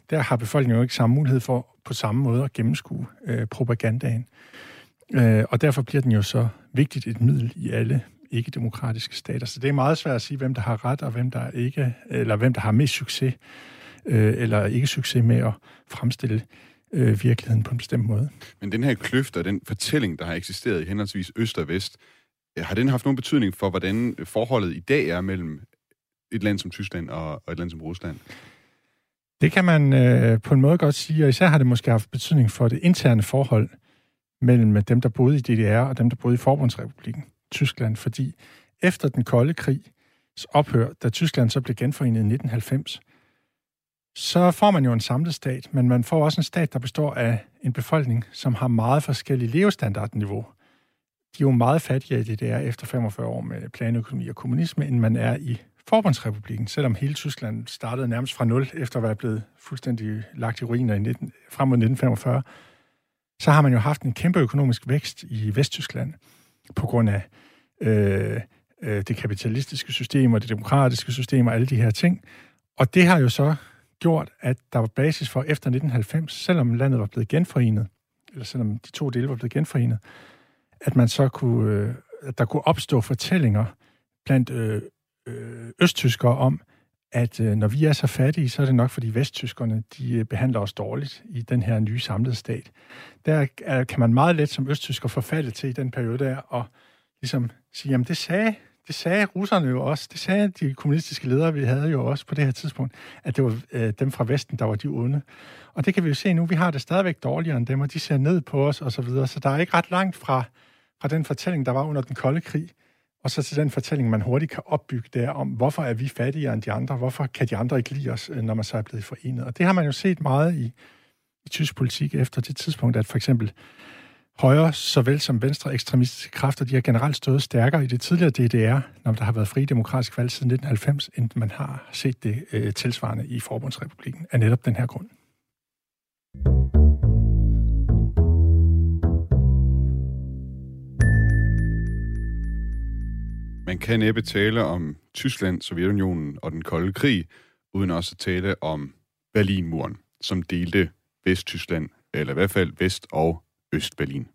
Der har befolkningen jo ikke samme mulighed for på samme måde at gennemskue øh, propagandaen. Øh, og derfor bliver den jo så vigtigt et middel i alle ikke-demokratiske stater. Så det er meget svært at sige, hvem der har ret, og hvem der ikke, eller hvem der har mest succes, øh, eller ikke succes med at fremstille øh, virkeligheden på en bestemt måde. Men den her kløft og den fortælling, der har eksisteret i henholdsvis øst og vest, Øh, har den haft nogen betydning for, hvordan øh, forholdet i dag er mellem et land som Tyskland og, og et land som Rusland? Det kan man øh, på en måde godt sige, og især har det måske haft betydning for det interne forhold mellem øh, dem, der boede i DDR og dem, der boede i Forbundsrepubliken Tyskland, fordi efter den kolde krig ophør, da Tyskland så blev genforenet i 1990, så får man jo en samlet stat, men man får også en stat, der består af en befolkning, som har meget forskellige levestandardniveau. De er jo meget fattigere i det der efter 45 år med planøkonomi og kommunisme, end man er i Forbundsrepublikken, selvom hele Tyskland startede nærmest fra nul, efter at være blevet fuldstændig lagt i ruiner i 19, frem mod 1945, så har man jo haft en kæmpe økonomisk vækst i Vesttyskland på grund af øh, øh, det kapitalistiske system og det demokratiske system og alle de her ting. Og det har jo så gjort, at der var basis for efter 1990, selvom landet var blevet genforenet, eller selvom de to dele var blevet genforenet, at man så kunne, øh, at der kunne opstå fortællinger blandt øh, øh, østtyskere om, at øh, når vi er så fattige, så er det nok, fordi vesttyskerne de øh, behandler os dårligt i den her nye samlede stat. Der er, kan man meget let som østtysker forfalde til i den periode der, og ligesom sige, jamen det sagde, det sagde russerne jo også, det sagde de kommunistiske ledere, vi havde jo også på det her tidspunkt, at det var øh, dem fra Vesten, der var de onde. Og det kan vi jo se nu, vi har det stadigvæk dårligere end dem, og de ser ned på os og så videre, så der er ikke ret langt fra, fra den fortælling, der var under den kolde krig, og så til den fortælling, man hurtigt kan opbygge der om, hvorfor er vi fattigere end de andre, hvorfor kan de andre ikke lide os, øh, når man så er blevet forenet. Og det har man jo set meget i, i tysk politik efter det tidspunkt, at for eksempel højre såvel som venstre ekstremistiske kræfter, de har generelt stået stærkere i det tidligere DDR, når der har været fri demokratisk valg siden 1990, end man har set det øh, tilsvarende i Forbundsrepublikken af netop den her grund. Man kan næppe tale om Tyskland, Sovjetunionen og den kolde krig, uden også at tale om Berlinmuren, som delte Vesttyskland, eller i hvert fald Vest- og Østberlin.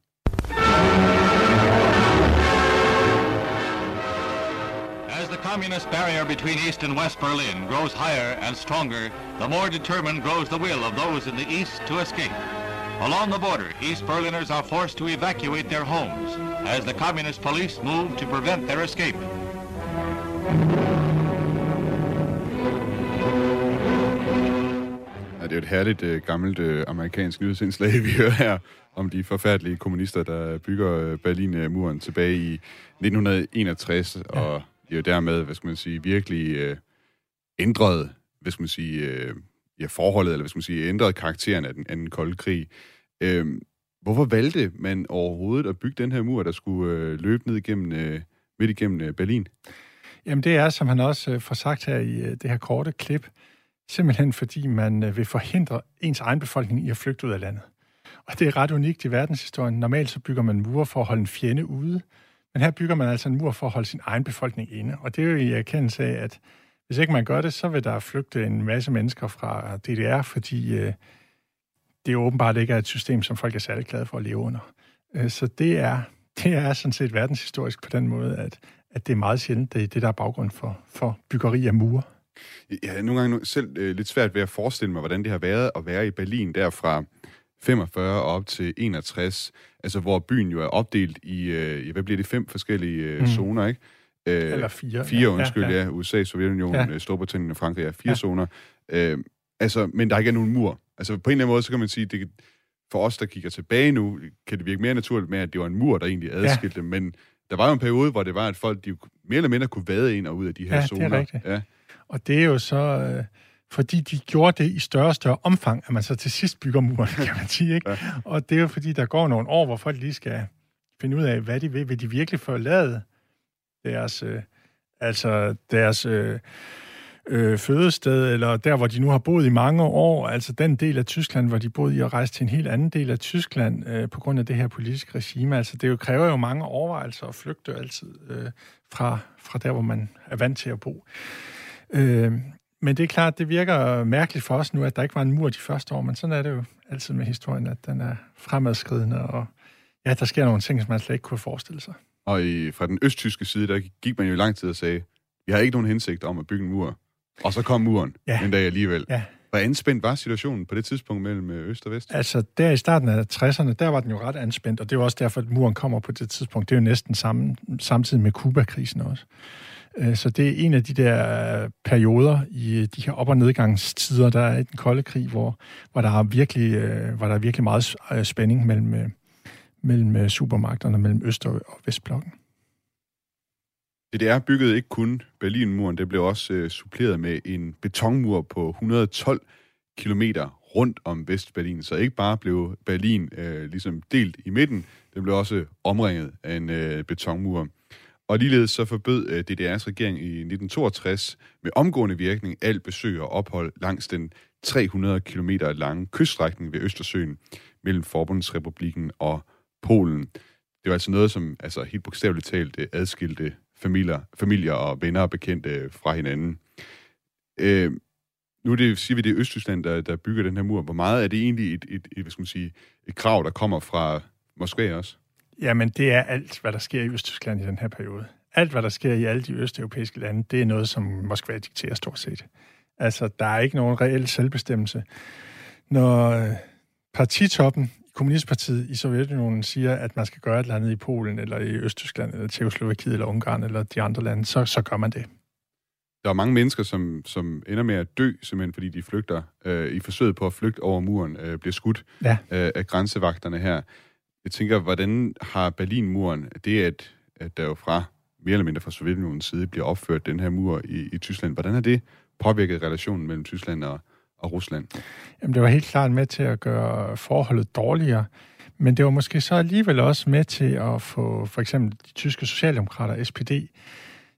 As the communist barrier between East and West Berlin grows higher and stronger, the more determined grows the will of those in the East to escape. Along the border, East Berliners are forced to evacuate their homes as the communist police move to prevent their escape. Ja, det er et herligt uh, gammelt uh, amerikansk nyhedsindslag, *laughs* vi hører her om de forfærdelige kommunister, der bygger uh, Berlinmuren tilbage i 1961, ja. og jo dermed, hvad skal man sige, virkelig uh, ændret, hvad skal man sige, uh, ja, forholdet, eller hvad skal man sige, ændret karakteren af den, af den kolde krig. Uh, hvorfor valgte man overhovedet at bygge den her mur, der skulle øh, løbe ned igennem, øh, midt igennem øh, Berlin? Jamen det er, som han også øh, får sagt her i øh, det her korte klip, simpelthen fordi man øh, vil forhindre ens egen befolkning i at flygte ud af landet. Og det er ret unikt i verdenshistorien. Normalt så bygger man mure for at holde en fjende ude, men her bygger man altså en mur for at holde sin egen befolkning inde. Og det er jo i erkendelse af, at hvis ikke man gør det, så vil der flygte en masse mennesker fra DDR, fordi øh, det er åbenbart ikke er et system, som folk er særlig glade for at leve under. Øh, så det er, det er sådan set verdenshistorisk på den måde, at, at det er meget sjældent, det er det, der er baggrund for, for byggeri af mure. Jeg har nogle gange selv øh, lidt svært ved at forestille mig, hvordan det har været at være i Berlin derfra 45 og op til 61, altså hvor byen jo er opdelt i, øh, hvad bliver det, fem forskellige øh, mm. zoner, ikke? Øh, Eller fire. Fire, ja, undskyld, ja. ja. USA, Sovjetunionen, ja. Storbritannien og Frankrig er fire ja. zoner. Øh, altså, men der ikke er nogen mur. Altså, på en eller anden måde, så kan man sige, det, for os, der kigger tilbage nu, kan det virke mere naturligt med, at det var en mur, der egentlig adskilte ja. men der var jo en periode, hvor det var, at folk de mere eller mindre kunne vade ind og ud af de her ja, zoner. Det er rigtigt. Ja, Og det er jo så... Øh fordi de gjorde det i større og større omfang, at man så til sidst bygger muren, kan man sige. Ikke? *laughs* Ja. Og det er jo fordi, der går nogle år, hvor folk lige skal finde ud af, hvad de vil. Vil de virkelig forlade deres, øh, altså deres øh, øh, fødested, eller der, hvor de nu har boet i mange år, altså den del af Tyskland, hvor de boede i og rejse til en helt anden del af Tyskland øh, på grund af det her politiske regime. Altså det jo kræver jo mange overvejelser at flygte altid øh, fra, fra der, hvor man er vant til at bo. Øh, men det er klart, det virker mærkeligt for os nu, at der ikke var en mur de første år, men sådan er det jo altid med historien, at den er fremadskridende, og ja, der sker nogle ting, som man slet ikke kunne forestille sig. Og i, fra den østtyske side, der gik man jo i lang tid og sagde, vi har ikke nogen hensigt om at bygge en mur. Og så kom muren ja. en dag alligevel. Ja. Hvor anspændt var situationen på det tidspunkt mellem øh, øst og vest? Altså, der i starten af 60'erne, der var den jo ret anspændt, og det er også derfor, at muren kommer på det tidspunkt. Det er jo næsten samme, samtidig med Kuba-krisen også. Øh, så det er en af de der perioder i de her op- og nedgangstider, der er i den kolde krig, hvor, hvor, der, er virkelig, øh, hvor der er virkelig meget spænding mellem, mellem øh, supermagterne, mellem Øst- og Vestblokken. DDR byggede ikke kun Berlinmuren, det blev også øh, suppleret med en betonmur på 112 km rundt om Vestberlin. Så ikke bare blev Berlin øh, ligesom delt i midten, den blev også omringet af en øh, betonmur. Og ligeledes så forbød øh, DDR's regering i 1962 med omgående virkning alt besøg og ophold langs den 300 km lange kyststrækning ved Østersøen mellem Forbundsrepublikken og Polen. Det var altså noget, som altså, helt bogstaveligt talt øh, adskilte familier, familier og venner og bekendte fra hinanden. Øh, nu er det, siger vi, det er Østtyskland, der, der bygger den her mur. Hvor meget er det egentlig et, et, et, hvad skal man sige, et krav, der kommer fra Moskva også? Jamen, det er alt, hvad der sker i Østtyskland i den her periode. Alt, hvad der sker i alle de østeuropæiske lande, det er noget, som Moskva dikterer stort set. Altså, der er ikke nogen reel selvbestemmelse. Når øh, partitoppen Kommunistpartiet i Sovjetunionen siger, at man skal gøre et eller andet i Polen, eller i Østtyskland, eller Tjekoslovakiet, eller Ungarn, eller de andre lande, så, så gør man det. Der er mange mennesker, som, som ender med at dø, simpelthen fordi de flygter, øh, i forsøget på at flygte over muren, øh, bliver skudt ja. øh, af grænsevagterne her. Jeg tænker, hvordan har Berlinmuren, det at, at der jo fra mere eller mindre fra Sovjetunionens side bliver opført den her mur i, i Tyskland, hvordan har det påvirket relationen mellem Tyskland og, og Rusland? Jamen, det var helt klart med til at gøre forholdet dårligere, men det var måske så alligevel også med til at få for eksempel de tyske socialdemokrater, SPD,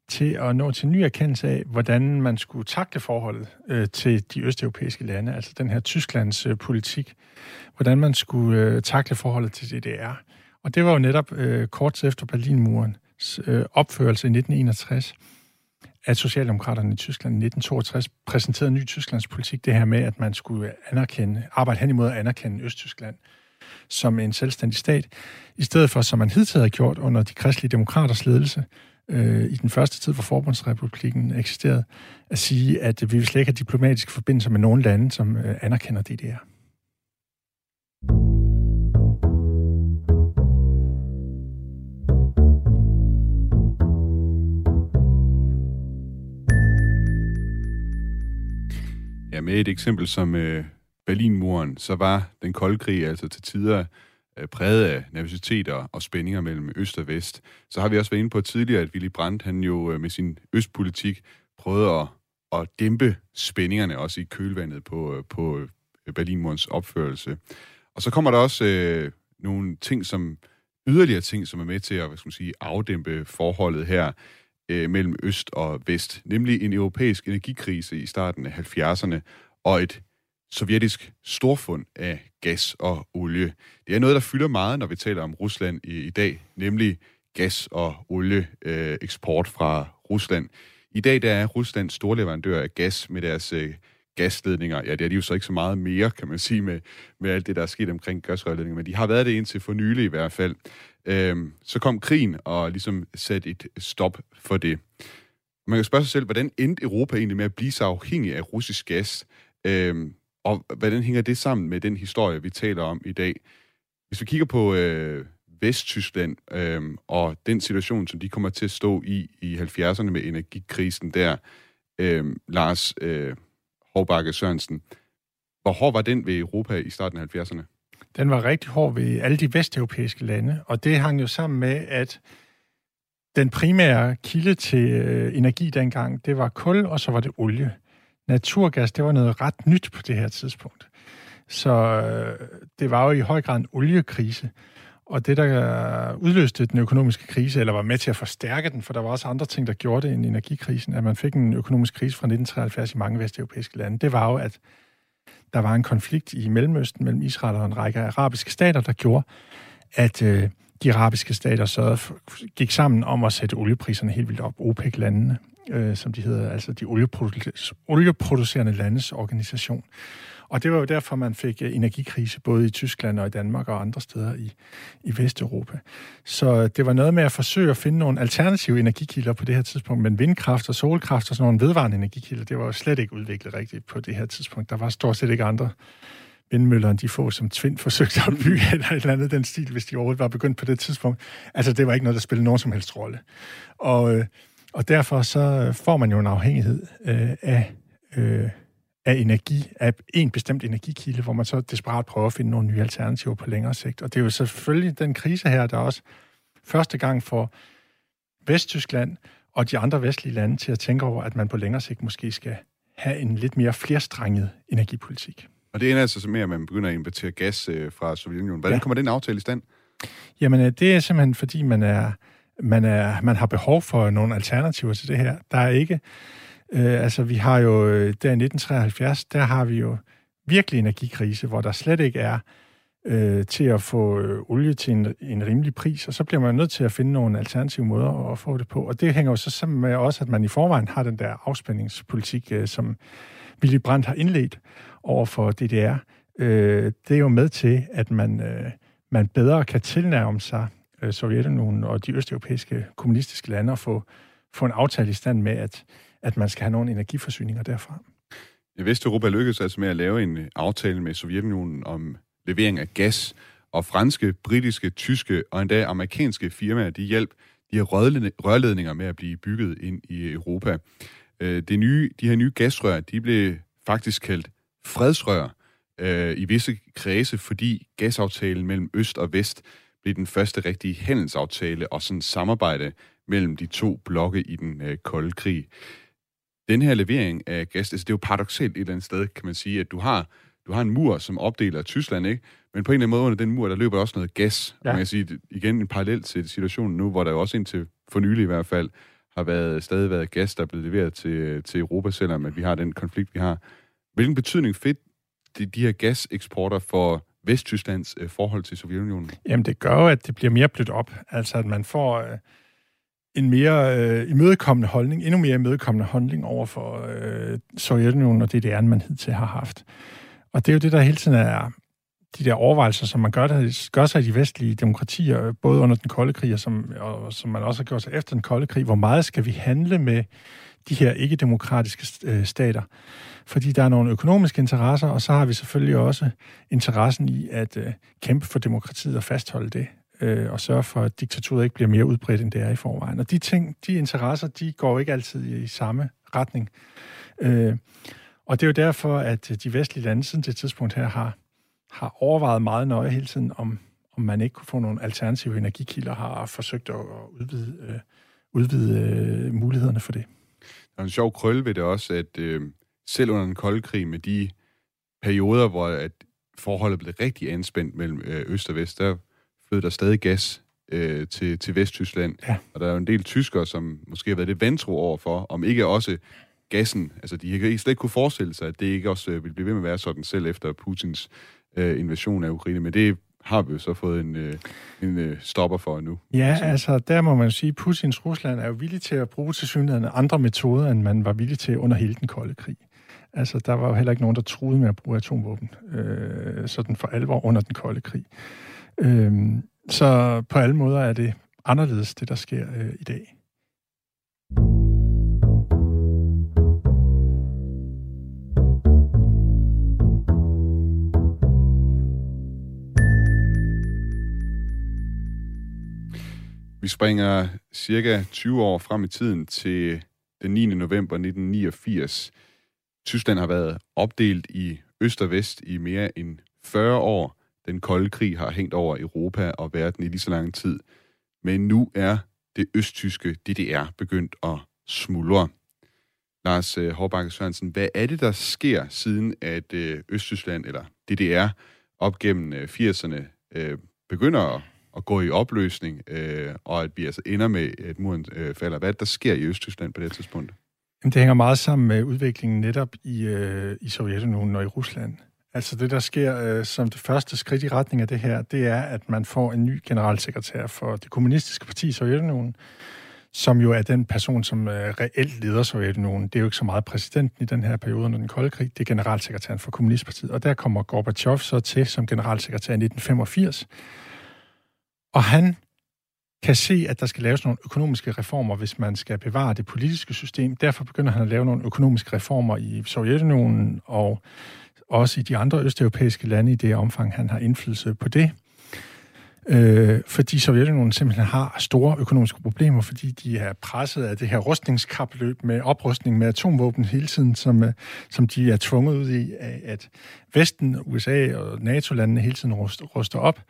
til at nå til en ny erkendelse af, hvordan man skulle takle forholdet øh, til de østeuropæiske lande, altså den her Tysklands øh, politik, hvordan man skulle øh, takle forholdet til DDR. Og det var jo netop øh, kort efter Berlinmurens øh, opførelse i 1961, at Socialdemokraterne i Tyskland i 1962 præsenterede ny Tysklands politik, det her med, at man skulle anerkende, arbejde hen imod at anerkende Østtyskland som en selvstændig stat, i stedet for, som man hidtil havde gjort under de kristelige demokraters ledelse, øh, i den første tid, hvor Forbundsrepublikken eksisterede, at sige, at vi vil slet ikke have diplomatiske forbindelser med nogen lande, som øh, anerkender DDR. Ja, med et eksempel som øh, Berlinmuren, så var den kolde krig altså til tider øh, præget af nervøsitet og spændinger mellem øst og vest. Så har vi også været inde på tidligere, at Willy Brandt, han jo øh, med sin østpolitik prøvede at, at dæmpe spændingerne også i kølvandet på, øh, på øh, Berlinmurens opførelse. Og så kommer der også øh, nogle ting, som yderligere ting, som er med til at hvad skal man sige, afdæmpe forholdet her øh, mellem øst og vest, nemlig en europæisk energikrise i starten af 70'erne og et sovjetisk storfund af gas og olie. Det er noget, der fylder meget, når vi taler om Rusland i, i dag, nemlig gas- og olieeksport øh, fra Rusland. I dag der er Rusland storleverandør af gas med deres øh, gasledninger. Ja, det er de jo så ikke så meget mere, kan man sige, med, med alt det, der er sket omkring gasrørledninger, men de har været det indtil for nylig i hvert fald. Øhm, så kom krigen og ligesom satte et stop for det. Man kan spørge sig selv, hvordan endte Europa egentlig med at blive så afhængig af russisk gas? Øhm, og hvordan hænger det sammen med den historie, vi taler om i dag? Hvis vi kigger på øh, Vesttyskland øh, og den situation, som de kommer til at stå i i 70'erne med energikrisen der, øh, Lars øh, Hårbakke Sørensen, hvor hård var den ved Europa i starten af 70'erne? Den var rigtig hård ved alle de vesteuropæiske lande, og det hang jo sammen med, at den primære kilde til øh, energi dengang, det var kul, og så var det olie naturgas, det var noget ret nyt på det her tidspunkt. Så øh, det var jo i høj grad en oliekrise. Og det, der udløste den økonomiske krise, eller var med til at forstærke den, for der var også andre ting, der gjorde det end energikrisen, at man fik en økonomisk krise fra 1973 i mange vesteuropæiske lande, det var jo, at der var en konflikt i Mellemøsten mellem Israel og en række arabiske stater, der gjorde, at øh, de arabiske stater så gik sammen om at sætte oliepriserne helt vildt op. OPEC-landene øh, som de hedder, altså de olieproducerende landes organisation. Og det var jo derfor, man fik øh, energikrise både i Tyskland og i Danmark og andre steder i, i Vesteuropa. Så det var noget med at forsøge at finde nogle alternative energikilder på det her tidspunkt, men vindkraft og solkraft og sådan nogle vedvarende energikilder, det var jo slet ikke udviklet rigtigt på det her tidspunkt. Der var stort set ikke andre vindmøller, end de få, som Tvind forsøgte at bygge, *laughs* eller et eller andet den stil, hvis de overhovedet var begyndt på det tidspunkt. Altså, det var ikke noget, der spillede nogen som helst rolle. Og øh, og derfor så får man jo en afhængighed øh, af, øh, af energi, af en bestemt energikilde, hvor man så desperat prøver at finde nogle nye alternativer på længere sigt. Og det er jo selvfølgelig den krise her, der også første gang får Vesttyskland og de andre vestlige lande til at tænke over, at man på længere sigt måske skal have en lidt mere flerstrenget energipolitik. Og det ender altså med, at man begynder at importere gas øh, fra Sovjetunionen. Hvordan ja. kommer den aftale i stand? Jamen, øh, det er simpelthen, fordi man er man, er, man har behov for nogle alternativer til det her. Der er ikke... Øh, altså, vi har jo... Øh, der i 1973, der har vi jo virkelig energikrise, hvor der slet ikke er øh, til at få øh, olie til en, en rimelig pris, og så bliver man nødt til at finde nogle alternative måder at få det på. Og det hænger jo så sammen med også, at man i forvejen har den der afspændingspolitik, øh, som Willy Brandt har indledt over for DDR. Øh, det er jo med til, at man, øh, man bedre kan tilnærme sig øh, Sovjetunionen og de østeuropæiske kommunistiske lande og få, få en aftale i stand med, at, at man skal have nogle energiforsyninger derfra. Vesteuropa lykkedes altså med at lave en øh, aftale med Sovjetunionen om levering af gas, og franske, britiske, tyske og endda amerikanske firmaer, de hjælp de her rørledninger med at blive bygget ind i Europa. Øh, det nye, de her nye gasrør, de blev faktisk kaldt fredsrør øh, i visse kredse, fordi gasaftalen mellem Øst og Vest blev den første rigtige handelsaftale og sådan samarbejde mellem de to blokke i den øh, kolde krig. Den her levering af gas, altså det er jo paradoxalt et eller andet sted, kan man sige, at du har du har en mur, som opdeler Tyskland, ikke? Men på en eller anden måde under den mur, der løber også noget gas. Ja. Man kan sige, igen en parallel til situationen nu, hvor der jo også indtil for nylig i hvert fald har været, stadig været gas, der er blevet leveret til, til Europa, selvom at vi har den konflikt, vi har. Hvilken betydning fedt de, de her gaseksporter for Vesttysklands øh, forhold til Sovjetunionen? Jamen, det gør jo, at det bliver mere blødt op. Altså, at man får øh, en mere øh, imødekommende holdning, endnu mere imødekommende holdning over for øh, Sovjetunionen og DDR, end man hidtil har haft. Og det er jo det, der hele tiden er de der overvejelser, som man gør, der, gør sig i de vestlige demokratier, både under den kolde krig, og som, og som man også har gjort sig efter den kolde krig. Hvor meget skal vi handle med de her ikke-demokratiske øh, stater? Fordi der er nogle økonomiske interesser, og så har vi selvfølgelig også interessen i at øh, kæmpe for demokratiet og fastholde det, øh, og sørge for, at diktaturet ikke bliver mere udbredt, end det er i forvejen. Og de ting, de interesser, de går ikke altid i, i samme retning. Øh, og det er jo derfor, at øh, de vestlige lande siden det tidspunkt her har, har overvejet meget nøje hele tiden, om, om man ikke kunne få nogle alternative energikilder, har forsøgt at udvide, øh, udvide øh, mulighederne for det. Der er en sjov krølle ved det også, at øh, selv under den kolde krig, med de perioder, hvor at forholdet blev rigtig anspændt mellem øh, øst og vest, der flød der stadig gas øh, til, til Vesttyskland. Ja. Og der er jo en del tyskere, som måske har været det vantro over for, om ikke også gassen, altså de kan slet ikke kunne forestille sig, at det ikke også øh, vil blive ved med at være sådan selv efter Putins øh, invasion af Ukraine, men det har vi jo så fået en, øh, en øh, stopper for nu. Ja, så. altså der må man sige, at Putins Rusland er jo villig til at bruge til synligheden andre metoder, end man var villig til under hele den kolde krig. Altså, der var jo heller ikke nogen, der troede med at bruge atomvåben, øh, sådan for alvor under den kolde krig. Øhm, så på alle måder er det anderledes, det der sker øh, i dag. Vi springer cirka 20 år frem i tiden til den 9. november 1989. Tyskland har været opdelt i øst og vest i mere end 40 år. Den kolde krig har hængt over Europa og verden i lige så lang tid. Men nu er det østtyske DDR begyndt at smuldre. Lars øh, Hårbakke Sørensen, hvad er det, der sker siden, at øh, Østtyskland, eller DDR, op gennem øh, 80'erne øh, begynder at at gå i opløsning, øh, og at vi altså ender med, at muren øh, falder. Hvad er det, der sker i Østtyskland på det tidspunkt? Jamen, det hænger meget sammen med udviklingen netop i, øh, i Sovjetunionen og i Rusland. Altså det, der sker øh, som det første skridt i retning af det her, det er, at man får en ny generalsekretær for det kommunistiske parti i Sovjetunionen, som jo er den person, som øh, reelt leder Sovjetunionen. Det er jo ikke så meget præsidenten i den her periode under den kolde krig, det er generalsekretæren for Kommunistpartiet. Og der kommer Gorbachev så til som generalsekretær i 1985, og han kan se, at der skal laves nogle økonomiske reformer, hvis man skal bevare det politiske system. Derfor begynder han at lave nogle økonomiske reformer i Sovjetunionen og også i de andre østeuropæiske lande i det omfang, han har indflydelse på det øh, fordi Sovjetunionen simpelthen har store økonomiske problemer, fordi de er presset af det her rustningskapløb med oprustning med atomvåben hele tiden, som, øh, som de er tvunget ud i, at Vesten, USA og NATO-landene hele tiden ruster, ruster op.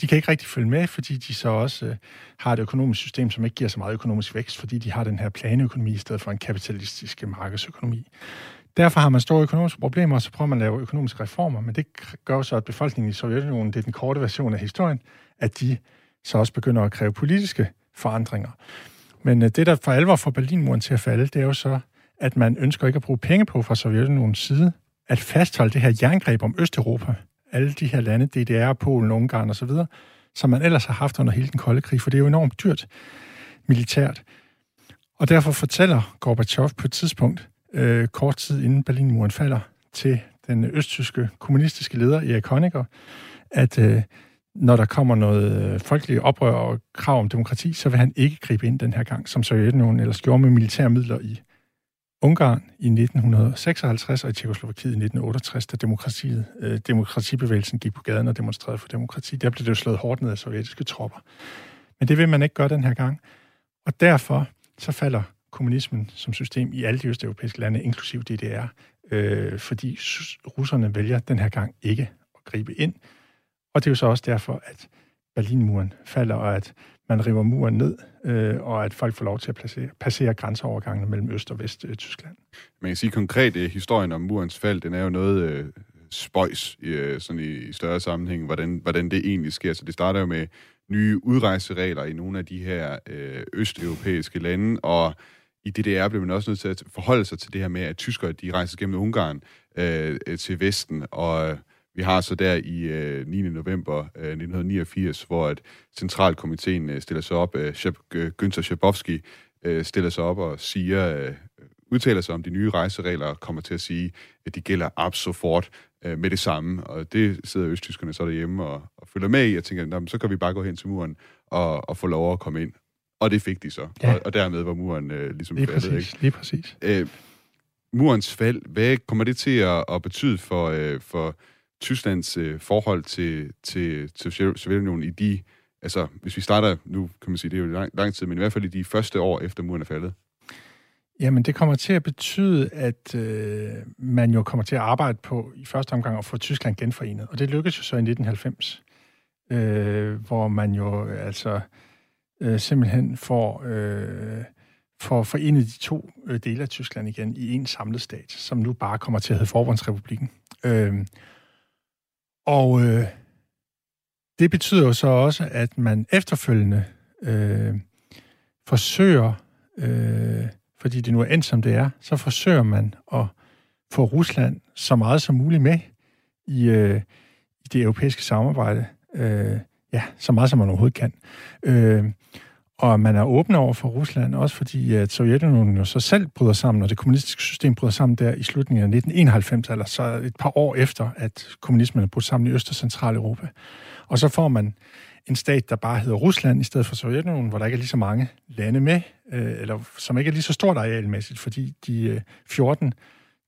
De kan ikke rigtig følge med, fordi de så også øh, har et økonomisk system, som ikke giver så meget økonomisk vækst, fordi de har den her planøkonomi i stedet for en kapitalistisk markedsøkonomi. Derfor har man store økonomiske problemer, og så prøver man at lave økonomiske reformer, men det gør så, at befolkningen i Sovjetunionen, det er den korte version af historien, at de så også begynder at kræve politiske forandringer. Men øh, det, der for alvor får Berlinmuren til at falde, det er jo så, at man ønsker ikke at bruge penge på fra Sovjetunionens side, at fastholde det her jerngreb om Østeuropa. alle de her lande, DDR, Polen, Ungarn osv., som man ellers har haft under hele den kolde krig, for det er jo enormt dyrt militært. Og derfor fortæller Gorbachev på et tidspunkt, øh, kort tid inden Berlinmuren falder, til den østtyske kommunistiske leder Erik Honecker, at øh, når der kommer noget øh, folkeligt oprør og krav om demokrati, så vil han ikke gribe ind den her gang, som Sovjetunionen ellers gjorde med militære midler i Ungarn i 1956 og i Tjekoslovakiet i 1968, da demokratiet, øh, demokratibevægelsen gik på gaden og demonstrerede for demokrati. Der blev det jo slået hårdt ned af sovjetiske tropper. Men det vil man ikke gøre den her gang. Og derfor så falder kommunismen som system i alle de østeuropæiske lande, inklusive DDR, øh, fordi russerne vælger den her gang ikke at gribe ind. Og det er jo så også derfor, at Berlinmuren falder, og at man river muren ned, øh, og at folk får lov til at placere, passere grænseovergangene mellem Øst- og Vest-Tyskland. Øh, man kan sige konkret, at historien om murens fald, den er jo noget øh, spøjs øh, sådan i, i større sammenhæng, hvordan, hvordan det egentlig sker. Så det starter jo med nye udrejseregler i nogle af de her øh, østeuropæiske lande, og i DDR blev man også nødt til at forholde sig til det her med, at tyskere de rejser gennem Ungarn øh, til Vesten, og øh, vi har så der i øh, 9. november øh, 1989, hvor at centralkomiteen øh, stiller sig op, øh, Günther Schabowski øh, stiller sig op og siger, øh, udtaler sig om de nye rejseregler og kommer til at sige, at de gælder absolut øh, med det samme. Og det sidder østtyskerne så derhjemme og, og følger med i, og tænker, så kan vi bare gå hen til muren og, og få lov at komme ind. Og det fik de så. Ja. Og, og dermed var muren øh, ligesom lige faldet. Præcis, ikke? Lige præcis. Øh, murens fald, hvad kommer det til at, at betyde for, øh, for Tysklands øh, forhold til, til, til Sovjetunionen i de, altså hvis vi starter, nu kan man sige, det er jo lang, lang tid, men i hvert fald i de første år efter muren er faldet? Jamen, det kommer til at betyde, at øh, man jo kommer til at arbejde på i første omgang at få Tyskland genforenet. Og det lykkedes jo så i 1990, øh, hvor man jo altså øh, simpelthen får, øh, får forenet de to øh, dele af Tyskland igen i en samlet stat, som nu bare kommer til at hedde Forbundsrepublikken. Øh, og øh, det betyder jo så også, at man efterfølgende øh, forsøger, øh, fordi det nu er endt som det er, så forsøger man at få Rusland så meget som muligt med i, øh, i det europæiske samarbejde. Øh, ja, så meget som man overhovedet kan. Øh, og man er åben over for Rusland, også fordi at Sovjetunionen jo så selv bryder sammen, og det kommunistiske system bryder sammen der i slutningen af 1991, eller så et par år efter, at kommunismen er brudt sammen i Øst- og Centraleuropa. Og så får man en stat, der bare hedder Rusland, i stedet for Sovjetunionen, hvor der ikke er lige så mange lande med, øh, eller som ikke er lige så stort arealmæssigt, fordi de øh, 14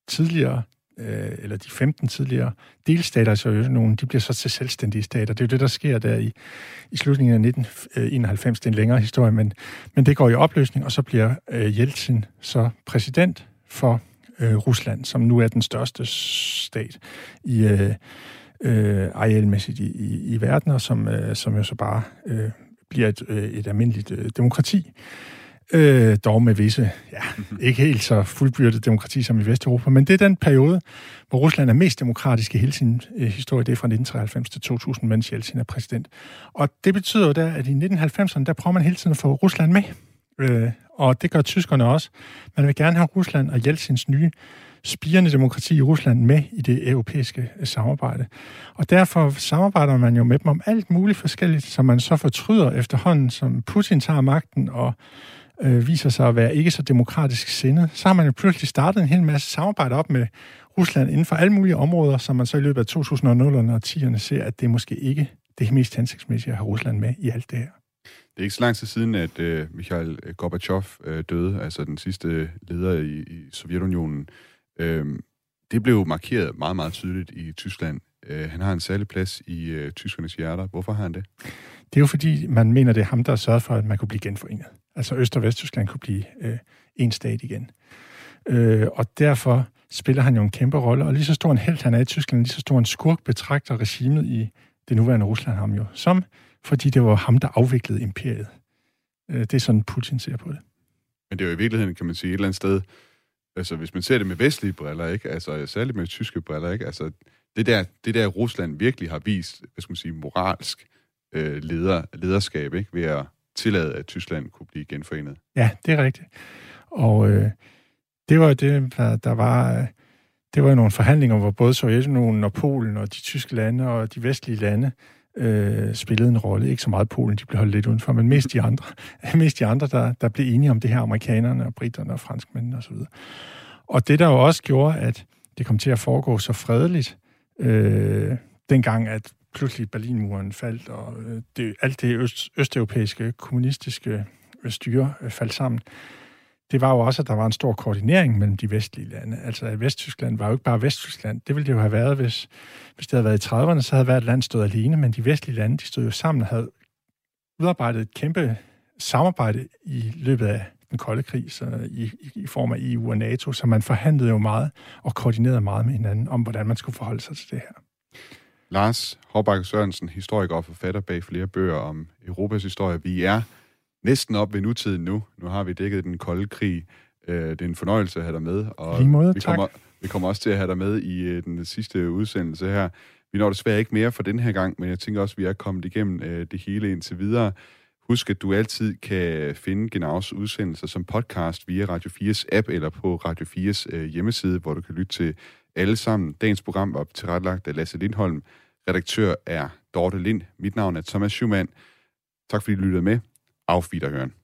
tidligere øh, eller de 15 tidligere delstater i Sovjetunionen, de bliver så til selvstændige stater. Det er jo det, der sker der i, i slutningen af 1991. Øh, det er en længere historie, men, men det går i opløsning, og så bliver øh, Jeltsin så præsident for øh, Rusland, som nu er den største stat i øh, øh, arealmæssigt i, i, i verden, og som, øh, som jo så bare øh, bliver et, øh, et almindeligt øh, demokrati. Øh, dog med visse, ja, ikke helt så fuldbyrdet demokrati som i Vesteuropa, men det er den periode, hvor Rusland er mest demokratisk i hele sin øh, historie. Det er fra 1993 til 2000, mens Jeltsin er præsident. Og det betyder jo da, at i 1990'erne, der prøver man hele tiden at få Rusland med. Øh, og det gør tyskerne også. Man vil gerne have Rusland og Jeltsins nye spirende demokrati i Rusland med i det europæiske øh, samarbejde. Og derfor samarbejder man jo med dem om alt muligt forskelligt, som man så fortryder efterhånden, som Putin tager magten og øh, viser sig at være ikke så demokratisk sindet, så har man jo pludselig startet en hel masse samarbejde op med Rusland inden for alle mulige områder, som man så i løbet af 2000'erne og 10'erne ser, at det måske ikke det mest hensigtsmæssige at have Rusland med i alt det her. Det er ikke så lang tid siden, at øh, Mikhail Gorbachev øh, døde, altså den sidste leder i, i Sovjetunionen. Øh, det blev markeret meget, meget tydeligt i Tyskland. Øh, han har en særlig plads i øh, tyskernes hjerter. Hvorfor har han det? Det er jo fordi, man mener, det er ham, der har sørget for, at man kunne blive genforenet. Altså Øst- og Vesttyskland kunne blive øh, en stat igen. Øh, og derfor spiller han jo en kæmpe rolle, og lige så stor en held han er i Tyskland, lige så stor en skurk betragter regimet i det nuværende Rusland ham jo som, fordi det var ham, der afviklede imperiet. Øh, det er sådan, Putin ser på det. Men det er jo i virkeligheden, kan man sige, et eller andet sted, altså hvis man ser det med vestlige briller, ikke? Altså særligt med tyske briller, ikke? Altså det der, det der Rusland virkelig har vist, hvad skal man sige, moralsk øh, leder, lederskab, ikke? Ved at tillade, at Tyskland kunne blive genforenet. Ja, det er rigtigt. Og øh, det var det, der, var... Øh, det var jo nogle forhandlinger, hvor både Sovjetunionen og Polen og de tyske lande og de vestlige lande øh, spillede en rolle. Ikke så meget Polen, de blev holdt lidt udenfor, men mest de andre, *laughs* mest de andre der, der blev enige om det her, amerikanerne og britterne og franskmændene osv. Og, og det, der jo også gjorde, at det kom til at foregå så fredeligt, øh, dengang at pludselig Berlinmuren faldt, og øh, det, alt det øst, østeuropæiske kommunistiske øh, styre øh, faldt sammen, det var jo også, at der var en stor koordinering mellem de vestlige lande. Altså, Vesttyskland var jo ikke bare Vesttyskland. Det ville det jo have været, hvis, hvis det havde været i 30'erne, så havde hvert land stået alene, men de vestlige lande, de stod jo sammen og havde udarbejdet et kæmpe samarbejde i løbet af den kolde krig, så i, i, i form af EU og NATO, så man forhandlede jo meget og koordinerede meget med hinanden om, hvordan man skulle forholde sig til det her. Lars Håbakke Sørensen, historiker og forfatter bag flere bøger om Europas historie. Vi er næsten op ved nutiden nu. Nu har vi dækket den kolde krig. Øh, det er en fornøjelse at have dig med. Og Lige måde, vi, kommer, vi kommer også til at have dig med i øh, den sidste udsendelse her. Vi når desværre ikke mere for den her gang, men jeg tænker også, at vi er kommet igennem øh, det hele indtil videre. Husk, at du altid kan finde Genaus udsendelser som podcast via Radio 4's app eller på Radio 4's hjemmeside, hvor du kan lytte til alle sammen. Dagens program var tilrettelagt af Lasse Lindholm. Redaktør er Dorte Lind. Mit navn er Thomas Schumann. Tak fordi du lyttede med. Auf Wiederhören.